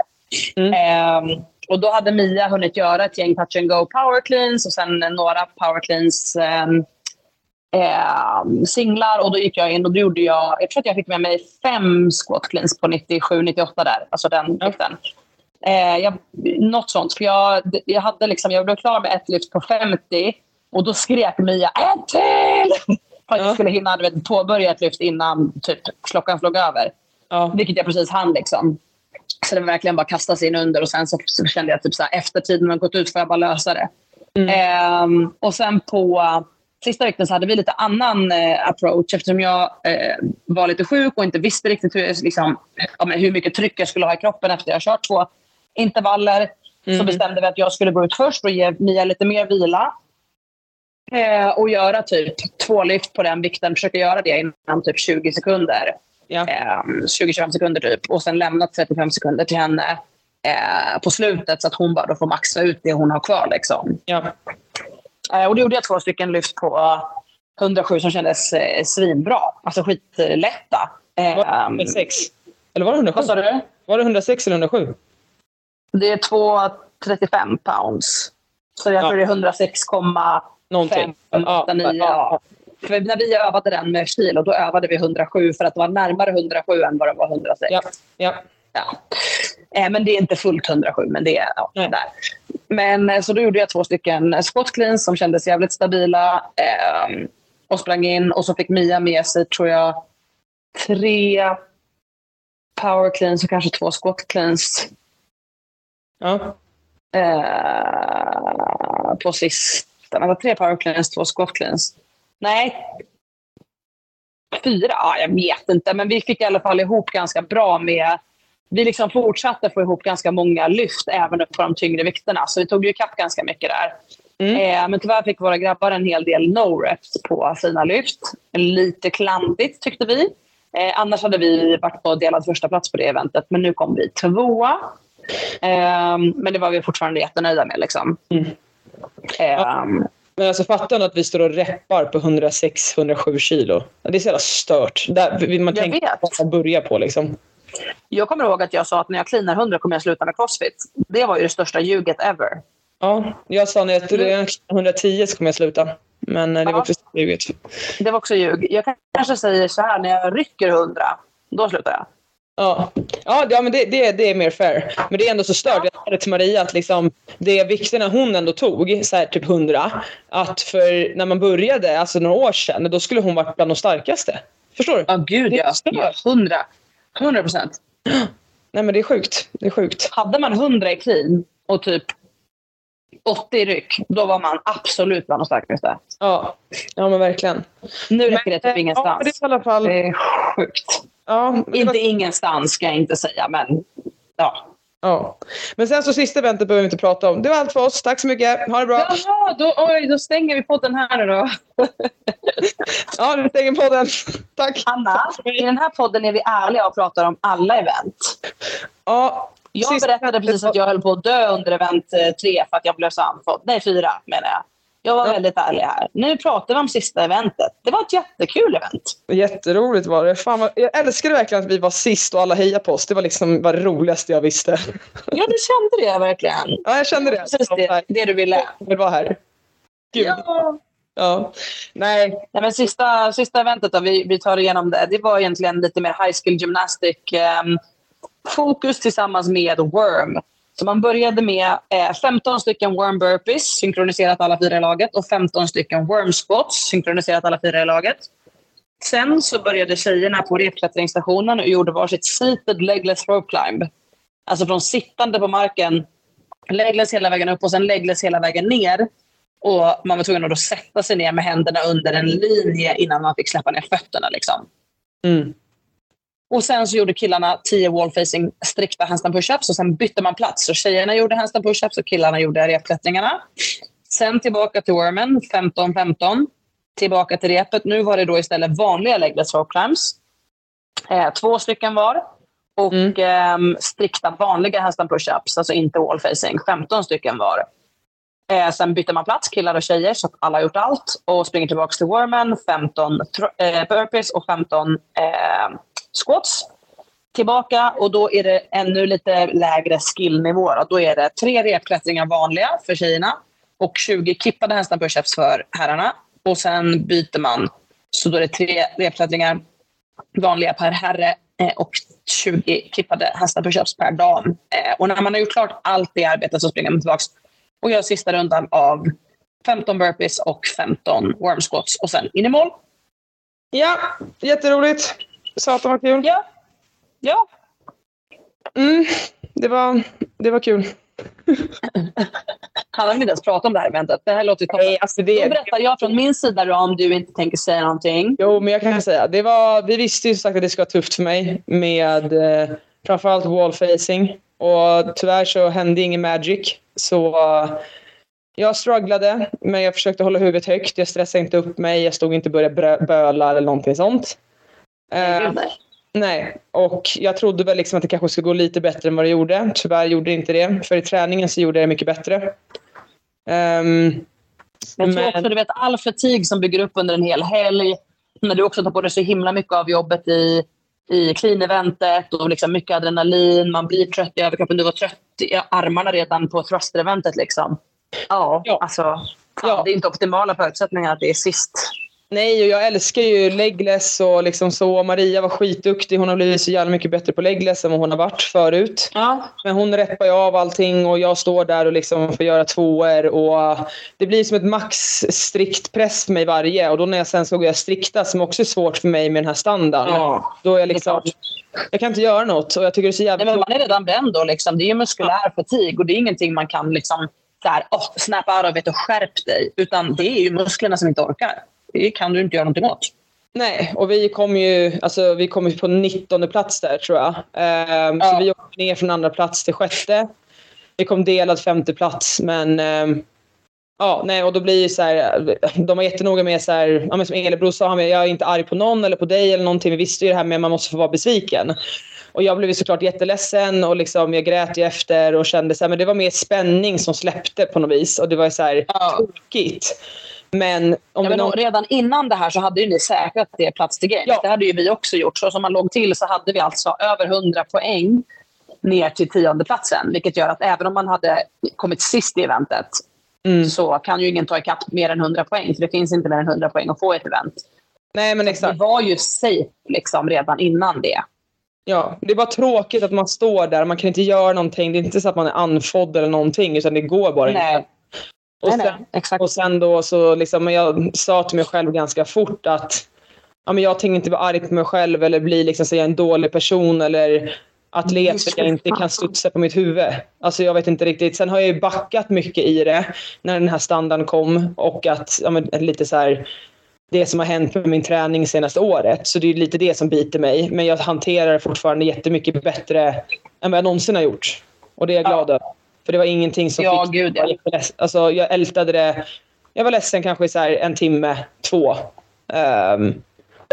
[SPEAKER 2] Mm.
[SPEAKER 1] Ehm, och då hade Mia hunnit göra ett gäng touch and go power cleans och sen några power cleans ehm, ehm, singlar och då gick jag in och då gjorde jag, jag tror att jag fick med mig fem squat cleans på 97-98 där, alltså den vikten. Eh, jag, något sånt. För jag, jag, hade liksom, jag blev klar med ett lyft på 50 och då skrek Mia ett till! För att
[SPEAKER 2] Ja.
[SPEAKER 1] jag skulle hinna du vet, påbörja ett lyft innan typ, klockan flög över.
[SPEAKER 2] ja.
[SPEAKER 1] Vilket jag precis hann. Liksom. Så det var verkligen bara kasta sig in under och sen så, så kände jag typ så här, efter tiden har gått ut får jag bara lösa det. Ehm, och sen på sista vikten så hade vi lite annan eh, approach eftersom jag eh, var lite sjuk och inte visste riktigt hur, liksom, hur mycket tryck jag skulle ha i kroppen efter jag har kört två intervaller. Så bestämde vi att jag skulle gå ut först och ge Mia lite mer vila. Eh, och göra typ två lyft på den vikten. Försöka göra det inom typ 20 sekunder.
[SPEAKER 2] Ja.
[SPEAKER 1] Eh, 20-25 sekunder typ. Och sen lämna 35 sekunder till henne eh, på slutet så att hon bara får maxa ut det hon har kvar. Liksom.
[SPEAKER 2] ja.
[SPEAKER 1] Eh, och då gjorde jag två stycken lyft på 107 som kändes eh, svinbra. Alltså skitlätta.
[SPEAKER 2] Var det 106? Eller var det 107?
[SPEAKER 1] vad sa du?
[SPEAKER 2] Var det 106 eller 107?
[SPEAKER 1] Det är 235 pounds. Så jag
[SPEAKER 2] Ja.
[SPEAKER 1] tror det är 106,5
[SPEAKER 2] Någonting. Ja,
[SPEAKER 1] 89.
[SPEAKER 2] ja,
[SPEAKER 1] Ja. För när vi övade den med Kilo, då övade vi 107 för att det var närmare 107 än vad det var 106.
[SPEAKER 2] Ja. ja.
[SPEAKER 1] Ja. Eh, men det är inte fullt 107, men det är ja,
[SPEAKER 2] Nej.
[SPEAKER 1] där. Men eh, så då gjorde jag två stycken squat cleans som kändes jävligt stabila. Eh, och sprang in och så fick Mia med sig, tror jag, tre power cleans och kanske två squat cleans
[SPEAKER 2] ja.
[SPEAKER 1] eh, på sista. Det var tre power cleans, två squat cleans. Nej. Fyra? Ja, jag vet inte. Men vi fick i alla fall ihop ganska bra med... Vi liksom fortsatte få ihop ganska många lyft även upp på de tyngre vikterna. Så vi tog ju ikapp ganska mycket där. Eh, men tyvärr fick våra grabbar en hel del no-reps på sina lyft. Lite klantigt tyckte vi. Eh, annars hade vi varit på delad första plats på det eventet. Men nu kom vi tvåa. Eh, men det var vi fortfarande jättenöjda med. Liksom. Eh,
[SPEAKER 2] Men alltså fattar ni att vi står och reppar på 106-107 kilo? Det är så jävla stört. Där man
[SPEAKER 1] Jag
[SPEAKER 2] tänka
[SPEAKER 1] vet.
[SPEAKER 2] på att börja på liksom.
[SPEAKER 1] Jag kommer ihåg att jag sa att när jag cleanar 100 kommer jag sluta med crossfit. Det var ju det största ljuget ever.
[SPEAKER 2] Ja, jag sa när jag tror jag 110 så kommer jag sluta. Men eh, det var
[SPEAKER 1] Ja.
[SPEAKER 2] precis ljuget.
[SPEAKER 1] Det var också ljug. Jag kanske säger så här, när jag rycker 100, då slutar jag.
[SPEAKER 2] Ja, ja, ja men det, det, det är mer fair. Men det är ändå så stört. Jag sa det till Maria att liksom, det vikterna hon ändå tog, så här typ 100, att för när man började, alltså några år sedan, då skulle hon varit bland de starkaste. Förstår du?
[SPEAKER 1] Ja, gud ja. ja 100. 100 procent.
[SPEAKER 2] Nej men det är sjukt. Det är sjukt.
[SPEAKER 1] Hade man 100 i clean och typ 80 i ryck, då var man absolut bland de starkaste.
[SPEAKER 2] Ja, ja men verkligen.
[SPEAKER 1] Nu räcker det typ
[SPEAKER 2] eh, Ja,
[SPEAKER 1] ingenstans.
[SPEAKER 2] men det är i alla fall...
[SPEAKER 1] Det är sjukt.
[SPEAKER 2] Ja, men det var-
[SPEAKER 1] Inte ingenstans ska jag inte säga, men ja.
[SPEAKER 2] ja. Men sen så sista eventet behöver vi inte prata om. Det var allt för oss. Tack så mycket. Ha det bra.
[SPEAKER 1] Jaha, då, oj, då stänger vi podden här nu då.
[SPEAKER 2] Ja, vi stänger podden. Tack.
[SPEAKER 1] Anna, i den här podden är vi ärliga och pratar om alla event.
[SPEAKER 2] Ja,
[SPEAKER 1] Jag berättade precis att jag höll på att dö under event eh, tre för att jag blev sandfådd. Nej, fyra menar jag. Jag var
[SPEAKER 2] Ja.
[SPEAKER 1] väldigt ärlig här. Nu pratar vi om sista eventet. Det var ett jättekul event.
[SPEAKER 2] Jätteroligt var det. Fan vad, jag älskade verkligen att vi var sist och alla hejade på oss. Det var liksom var det roligaste jag visste.
[SPEAKER 1] Ja, du kände det verkligen.
[SPEAKER 2] Ja, jag kände det.
[SPEAKER 1] Precis det, det du ville.
[SPEAKER 2] Jag vara här. Gud.
[SPEAKER 1] Ja.
[SPEAKER 2] Ja. Nej.
[SPEAKER 1] Nej, men sista, sista eventet, då, vi, vi tar igenom det. Det var egentligen lite mer high skill gymnastic. ehm, fokus tillsammans med worm. Så man började med eh, 15 stycken worm burpees, synkroniserat alla fyra i laget. Och 15 stycken worm squats, synkroniserat alla fyra i laget. Sen så började tjejerna på repklättringsstationen och gjorde varsitt seated legless rope climb. Alltså från sittande på marken legless hela vägen upp och sen legless hela vägen ner. Och man var tvungen att då sätta sig ner med händerna under en linje innan man fick släppa ner fötterna. Liksom.
[SPEAKER 2] Mm.
[SPEAKER 1] Och sen så gjorde killarna 10 wall-facing strikta handstand push-ups och sen bytte man plats. Så tjejerna gjorde handstand push-ups och killarna gjorde repklättringarna. Sen tillbaka till wormen, 15-15. Tillbaka till repet. Nu var det då istället vanliga legless rope climbs. Eh, två stycken var. Och
[SPEAKER 2] Mm.
[SPEAKER 1] ehm, strikta vanliga handstand push-ups, alltså inte wall-facing. 15 stycken var. Eh, sen bytte man plats, killar och tjejer, så att alla har gjort allt. Och springer tillbaka till wormen, 15 tro- eh, burpees och 15 eh, squats. Tillbaka och då är det ännu lite lägre skillnivå. Då. då är det tre repklättringar vanliga för tjejerna och 20 kippade handstand pushups för herrarna. Och sen byter man. Så då är det tre repklättringar vanliga per herre eh, och 20 kippade handstand pushups per dam. Eh, och när man har gjort klart allt det arbetet så springer man tillbaka och gör sista rundan av 15 burpees och 15 worm squats och sen in i mål.
[SPEAKER 2] Ja, jätteroligt. Satan vad kul.
[SPEAKER 1] Ja. Ja,
[SPEAKER 2] Mm, det, var, det var kul.
[SPEAKER 1] han har inte ens pratat om det här eventet. Det här låter ju toppen.
[SPEAKER 2] Nej, alltså
[SPEAKER 1] Då
[SPEAKER 2] det,
[SPEAKER 1] berättar jag från min sida då, om du inte tänker säga någonting.
[SPEAKER 2] Jo, men jag kan säga. Det var, vi visste ju sagt att det skulle vara tufft för mig med eh, framförallt wall facing. Och tyvärr så hände ingen magic. Så jag strugglade, men jag försökte hålla huvudet högt. Jag stressade inte upp mig. Jag stod inte och började brö- böla eller någonting sånt. Eh,
[SPEAKER 1] nej.
[SPEAKER 2] och jag trodde väl liksom att det kanske skulle gå lite bättre än vad det gjorde. Tyvärr gjorde det inte det. För i träningen så gjorde jag det mycket bättre.
[SPEAKER 1] Men jag tror också, du vet, all fatig som bygger upp under en hel helg. När du också tar på dig så himla mycket av jobbet i, i clean-eventet och liksom mycket adrenalin. Man blir trött i överkroppen. Du var trött i armarna redan på thruster-eventet. Liksom. Ja,
[SPEAKER 2] Ja.
[SPEAKER 1] alltså. Ja.
[SPEAKER 2] Ja.
[SPEAKER 1] Det är inte optimala förutsättningar att det är sist.
[SPEAKER 2] Nej, och jag älskar ju legless och liksom så. Maria var skitduktig. Hon har blivit så jävla mycket bättre på legless än vad hon har varit förut.
[SPEAKER 1] Ja.
[SPEAKER 2] Men hon reppar ju av allting och jag står där och liksom får göra tvåor. Och det blir som ett max strikt press för mig varje. Och då när jag sen ska göra strikta, som också är svårt för mig med den här standarden.
[SPEAKER 1] Ja.
[SPEAKER 2] Då är jag liksom... Jag kan inte göra något och jag tycker det är så jävla
[SPEAKER 1] Nej, men man är redan bränd då. Liksom. Det är ju muskulär fatig och det är ingenting man kan liksom, så här, oh, snap out of it och skärp dig. Utan det är ju musklerna som inte orkar. Det kan du inte göra någonting åt.
[SPEAKER 2] Nej, och vi kom ju alltså, vi kom ju på 19 plats där tror jag. Ehm, Så
[SPEAKER 1] Ja.
[SPEAKER 2] vi åkte ner från andra plats till sjätte. Vi kom delad femte plats men ehm, Ja, nej, och då blir så här, de var jättenoga med så här, ja, men som Elebro sa, han, jag är inte arg på någon eller på dig eller någonting. Vi visste ju det här med att man måste få vara besviken. Och jag blev ju såklart jätteledsen och liksom, jag grät ju efter och kände så här, men det var mer spänning som släppte på något vis. Och det var ju så här
[SPEAKER 1] Ja.
[SPEAKER 2] tråkigt. Men om
[SPEAKER 1] Ja,
[SPEAKER 2] det
[SPEAKER 1] men
[SPEAKER 2] någon...
[SPEAKER 1] Redan innan det här så hade ju ni säkrat det plats till games.
[SPEAKER 2] Ja.
[SPEAKER 1] Det hade ju vi också gjort. Så som man låg till så hade vi alltså över 100 poäng ner till tionde platsen. Vilket gör att även om man hade kommit sist i eventet
[SPEAKER 2] Mm.
[SPEAKER 1] så kan ju ingen ta ikapp mer än 100 poäng. För det finns inte mer än 100 poäng att få i ett event.
[SPEAKER 2] Nej, men
[SPEAKER 1] Det
[SPEAKER 2] exakt.
[SPEAKER 1] var ju safe liksom, redan innan det.
[SPEAKER 2] Ja, det är bara tråkigt att man står där. Man kan inte göra någonting. Det är inte så att man är andfådd eller någonting, utan det går bara
[SPEAKER 1] Nej.
[SPEAKER 2] inte. Och
[SPEAKER 1] nej,
[SPEAKER 2] sen,
[SPEAKER 1] nej, exakt.
[SPEAKER 2] och sen då så liksom, jag sa till mig själv ganska fort att ja, men jag tänker inte vara arg på mig själv eller bli liksom, så jag en dålig person eller atlet för att jag inte kan studsa på mitt huvud. Alltså jag vet inte riktigt. Sen har jag ju backat mycket i det när den här standarden kom och att ja, men, lite så här det som har hänt med min träning senaste året. Så det är lite det som biter mig. Men jag hanterar det fortfarande jättemycket bättre än vad jag någonsin har gjort. Och det är jag
[SPEAKER 1] Ja.
[SPEAKER 2] glad över. För det var ingenting som
[SPEAKER 1] Ja,
[SPEAKER 2] fick
[SPEAKER 1] gud, ja.
[SPEAKER 2] jätteledsen. Alltså, jag ältade det. Jag var ledsen kanske i så en timme, två. Um,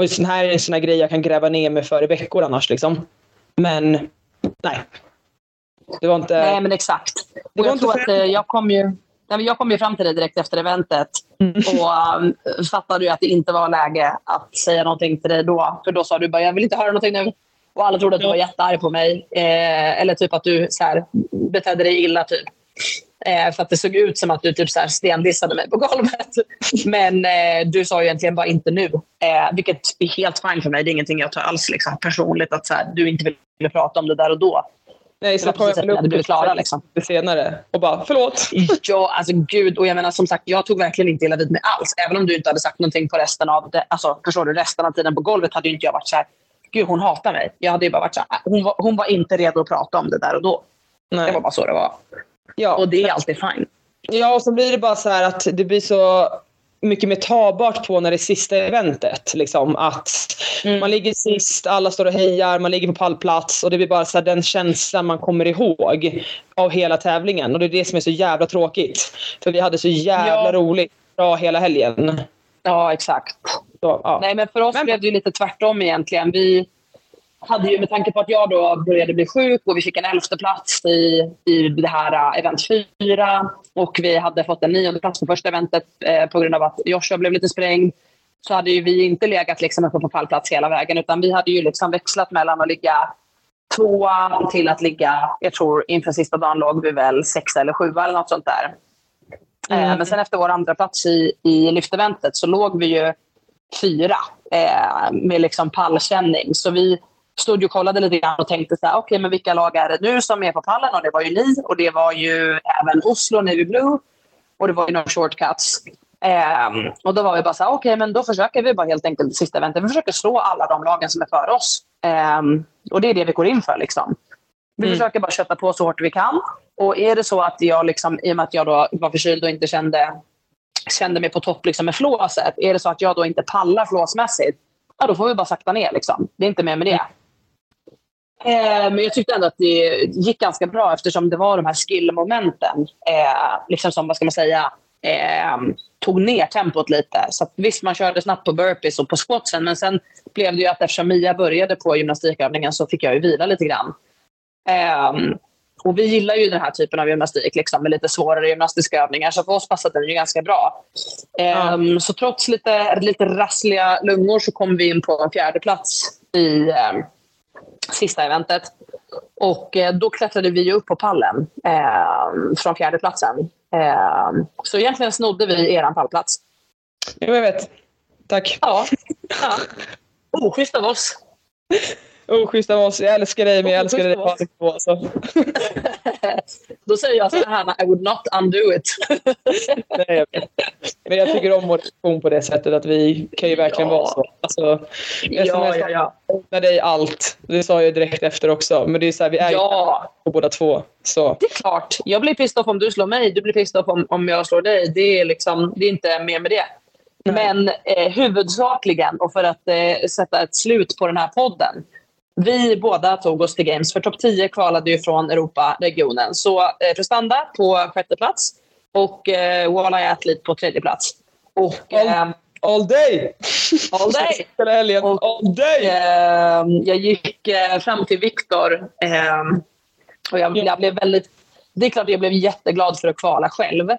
[SPEAKER 2] och sån här är en sån här grej jag kan gräva ner mig för i veckor annars. Liksom. Men nej. Det var inte...
[SPEAKER 1] Nej, men exakt.
[SPEAKER 2] Det var
[SPEAKER 1] jag,
[SPEAKER 2] inte
[SPEAKER 1] tror att,
[SPEAKER 2] för-
[SPEAKER 1] eh, jag, kom ju, nej, jag kom ju fram till det direkt efter eventet
[SPEAKER 2] Mm.
[SPEAKER 1] och um, fattade ju att det inte var läge att säga någonting till dig då. För då sa du bara jag vill inte höra någonting nu. Och alla trodde att du var jättearg på mig. Eh, eller typ att du så här, betedde dig illa. typ. Eh, för att det såg ut som att du typ så här stendissade mig på golvet. Men eh, du sa ju egentligen bara inte nu. Eh, vilket är helt fine för mig. Det är ingenting jag tar alls liksom, personligt. Att så här, du inte vill prata om det där och då.
[SPEAKER 2] nej,
[SPEAKER 1] Det
[SPEAKER 2] så kom jag väl upp
[SPEAKER 1] blivit klara. Liksom.
[SPEAKER 2] senare och bara förlåt.
[SPEAKER 1] Ja, alltså gud. Och jag menar som sagt, jag tog verkligen inte illa vid mig alls. Även om du inte hade sagt någonting på resten av det, alltså förstår du, resten av tiden på golvet hade ju inte jag varit så här, gud hon hatar mig. Jag hade ju bara varit så här, "Äh, hon var, hon var inte redo att prata om det där och då. Det
[SPEAKER 2] Nej.
[SPEAKER 1] var bara så det var.
[SPEAKER 2] Ja.
[SPEAKER 1] Och det är alltid fine.
[SPEAKER 2] Ja, och så blir det bara så här att det blir så mycket mer tagbart på när det är sista eventet. Liksom. Att
[SPEAKER 1] Mm.
[SPEAKER 2] Man ligger sist, alla står och hejar, man ligger på pallplats och det blir bara så den känslan man kommer ihåg av hela tävlingen. Och det är det som är så jävla tråkigt. För vi hade så jävla
[SPEAKER 1] Ja.
[SPEAKER 2] roligt bra hela helgen.
[SPEAKER 1] Ja, exakt.
[SPEAKER 2] Så, ja.
[SPEAKER 1] Nej, men för oss
[SPEAKER 2] Men-
[SPEAKER 1] blev det ju lite tvärtom egentligen. Vi hade ju, med tanke på att jag då började bli sjuk och vi fick en elfte plats i, i det här äh, event 4 och vi hade fått en nionde plats på första eventet eh, på grund av att Joshua blev lite sprängd så hade ju vi inte legat liksom på pallplats hela vägen utan vi hade ju liksom växlat mellan att ligga tvåa till att ligga, jag tror inför sista dagen låg vi väl sexa eller sjua eller något sånt där. Eh, men sen efter vår andra plats i, i lyfteventet så låg vi ju fyra eh, med liksom pallkänning. Så vi stod och kollade lite grann och tänkte så här, okej, men vilka lag är det nu som är på pallen? Och det var ju ni och det var ju även Oslo Navy Blue och det var ju No Shortcuts. Ehm, och då var vi bara så här, okej, men då försöker vi bara helt enkelt sista eventet. Vi försöker slå alla de lagen som är före oss. Ehm, och det är det vi går in för liksom. Vi
[SPEAKER 2] Mm.
[SPEAKER 1] försöker bara kötta på så hårt vi kan. Och är det så att jag, liksom, i och med att jag då var förkyld och inte kände, kände mig på topp liksom med flåset, är det så att jag då inte pallar flåsmässigt, ja, då får vi bara sakta ner. Liksom. Det är inte mer med det. Eh, men jag tyckte ändå att det gick ganska bra eftersom det var de här skillmomenten eh, liksom som, vad ska man säga, eh, tog ner tempot lite. Så att, visst, man körde snabbt på burpees och på squatsen men sen blev det ju att eftersom Mia började på gymnastikövningen så fick jag ju vila lite grann. Ehm, och vi gillar ju den här typen av gymnastik liksom, med lite svårare gymnastiska övningar så för oss passade den ju ganska bra. Ehm, Så trots lite, lite rassliga lungor så kom vi in på en fjärde plats i ehm, sista eventet. Och eh, då klättrade vi upp på pallen eh, från fjärdeplatsen. Eh, så egentligen snodde vi er pallplats.
[SPEAKER 2] Jo, jag vet. Tack.
[SPEAKER 1] Ja. ja. Oschysst av oss.
[SPEAKER 2] Oschysst av oss. Jag älskar dig, men jag älskar dig på alltså.
[SPEAKER 1] Då säger jag så här, I would not undo it.
[SPEAKER 2] Nej, jag. Men jag tycker om vår relation på det sättet att vi kan ju verkligen
[SPEAKER 1] Ja.
[SPEAKER 2] vara så. Alltså, jag
[SPEAKER 1] ja, ja, ja.
[SPEAKER 2] unnar dig allt. Det sa jag direkt efter också. Men det är så här, vi är
[SPEAKER 1] Ja,
[SPEAKER 2] ju på båda två. Så.
[SPEAKER 1] det är klart. Jag blir pissed off om du slår mig. Du blir pissed off om, om jag slår dig. Det är, liksom, det är inte mer med det. Men eh, huvudsakligen, och för att eh, sätta ett slut på den här podden. Vi båda tog oss till Games, för topp 10 kvalade ju från Europa-regionen. Så eh, Prestanda på sjätte plats och eh, Walleye Athlete på tredje plats. Och, eh,
[SPEAKER 2] All day!
[SPEAKER 1] all day!
[SPEAKER 2] Hela helgen.
[SPEAKER 1] Och-
[SPEAKER 2] All day!
[SPEAKER 1] Eh, jag gick eh, fram till Viktor eh, och jag, jag blev väldigt... Det är klart att jag blev jätteglad för att kvala själv.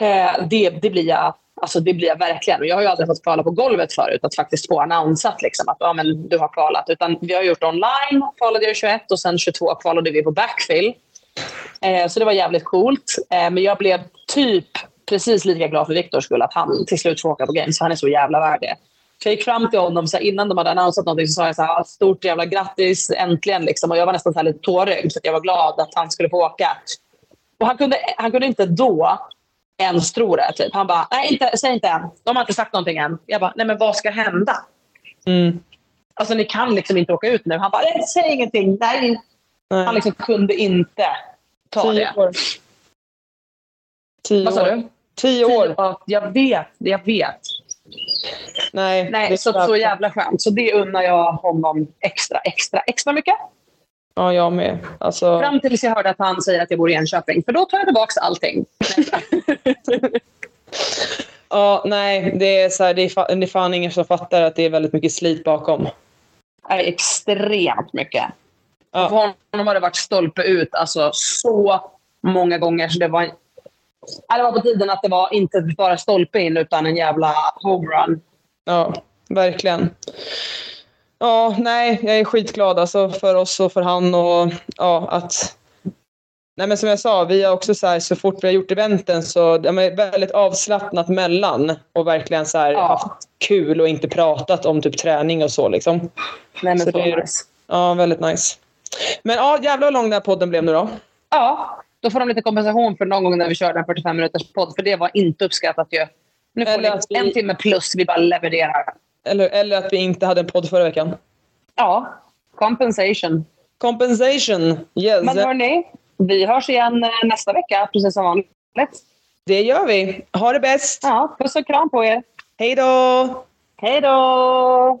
[SPEAKER 1] Eh, det, det, blir jag, alltså det blir jag verkligen. Och jag har ju aldrig fått kvala på golvet förut. Att faktiskt få annonsat liksom, att ja, men du har kvalat. Utan vi har gjort online, kvalade jag 21 och sen 22 kvalade vi på backfill. Eh, så det var jävligt coolt. Eh, men jag blev typ precis lika glad för Viktors skull att han till slut får åka på Games. För han är så jävla värd det. Så jag gick fram till honom så här, innan de hade annonsat någonting så sa jag så här, stort jävla grattis äntligen. Liksom. Och jag var nästan så här lite tårögd för att jag var glad att han skulle få åka. Och han kunde, han kunde inte då ens tro det. Typ. Han bara, nej inte, säg inte än. De har inte sagt någonting än. Jag bara, nej men vad ska hända?
[SPEAKER 2] Mm.
[SPEAKER 1] Alltså ni kan liksom inte åka ut nu. Han bara, nej, säg ingenting. Nej.
[SPEAKER 2] Nej.
[SPEAKER 1] Han liksom kunde inte ta
[SPEAKER 2] Tio
[SPEAKER 1] det.
[SPEAKER 2] år. Tio
[SPEAKER 1] Vad sa
[SPEAKER 2] år.
[SPEAKER 1] du?
[SPEAKER 2] Tio år.
[SPEAKER 1] Ja, jag vet, jag vet.
[SPEAKER 2] Nej,
[SPEAKER 1] Nej, så, så jävla skönt. Så det unnar jag honom extra, extra, extra mycket.
[SPEAKER 2] Ja, jag med. Alltså,
[SPEAKER 1] Fram tills jag hörde att han säger att jag bor i Enköping. För då tar jag tillbaka allting.
[SPEAKER 2] ja, nej, det är, så här, det, är fa- det är fan ingen som fattar att det är väldigt mycket slit bakom.
[SPEAKER 1] är extremt mycket.
[SPEAKER 2] Ja.
[SPEAKER 1] För honom har det varit stolpe ut alltså, så många gånger. Så det, var, det var på tiden att det var inte bara stolpe in utan en jävla homerun.
[SPEAKER 2] Ja, verkligen. Ja, nej, jag är skitglad alltså för oss och för han och ja, att Nej men som jag sa, vi har också så här, så fort vi har gjort eventen så de är väldigt avslappnat mellan och verkligen så här,
[SPEAKER 1] Ja.
[SPEAKER 2] haft kul och inte pratat om typ träning och så liksom.
[SPEAKER 1] Nej, men
[SPEAKER 2] Så
[SPEAKER 1] så,
[SPEAKER 2] det är-
[SPEAKER 1] nice.
[SPEAKER 2] Ja, väldigt nice. Men ja, jävlar vad lång den här podden blev nu då.
[SPEAKER 1] Ja, då får de lite kompensation för någon gång när vi körde en 45 minuters podd. För det var inte uppskattat ju. Nu får ni
[SPEAKER 2] vi-
[SPEAKER 1] en timme plus vi bara levererar.
[SPEAKER 2] Eller, eller att vi inte hade en podd förra veckan.
[SPEAKER 1] Ja, compensation.
[SPEAKER 2] Compensation, yes.
[SPEAKER 1] Men hörni, vi hörs igen eh, nästa vecka, precis som vanligt.
[SPEAKER 2] Det gör vi. Ha det bäst.
[SPEAKER 1] Ja, puss och kram på er.
[SPEAKER 2] Hej då!
[SPEAKER 1] Hej då!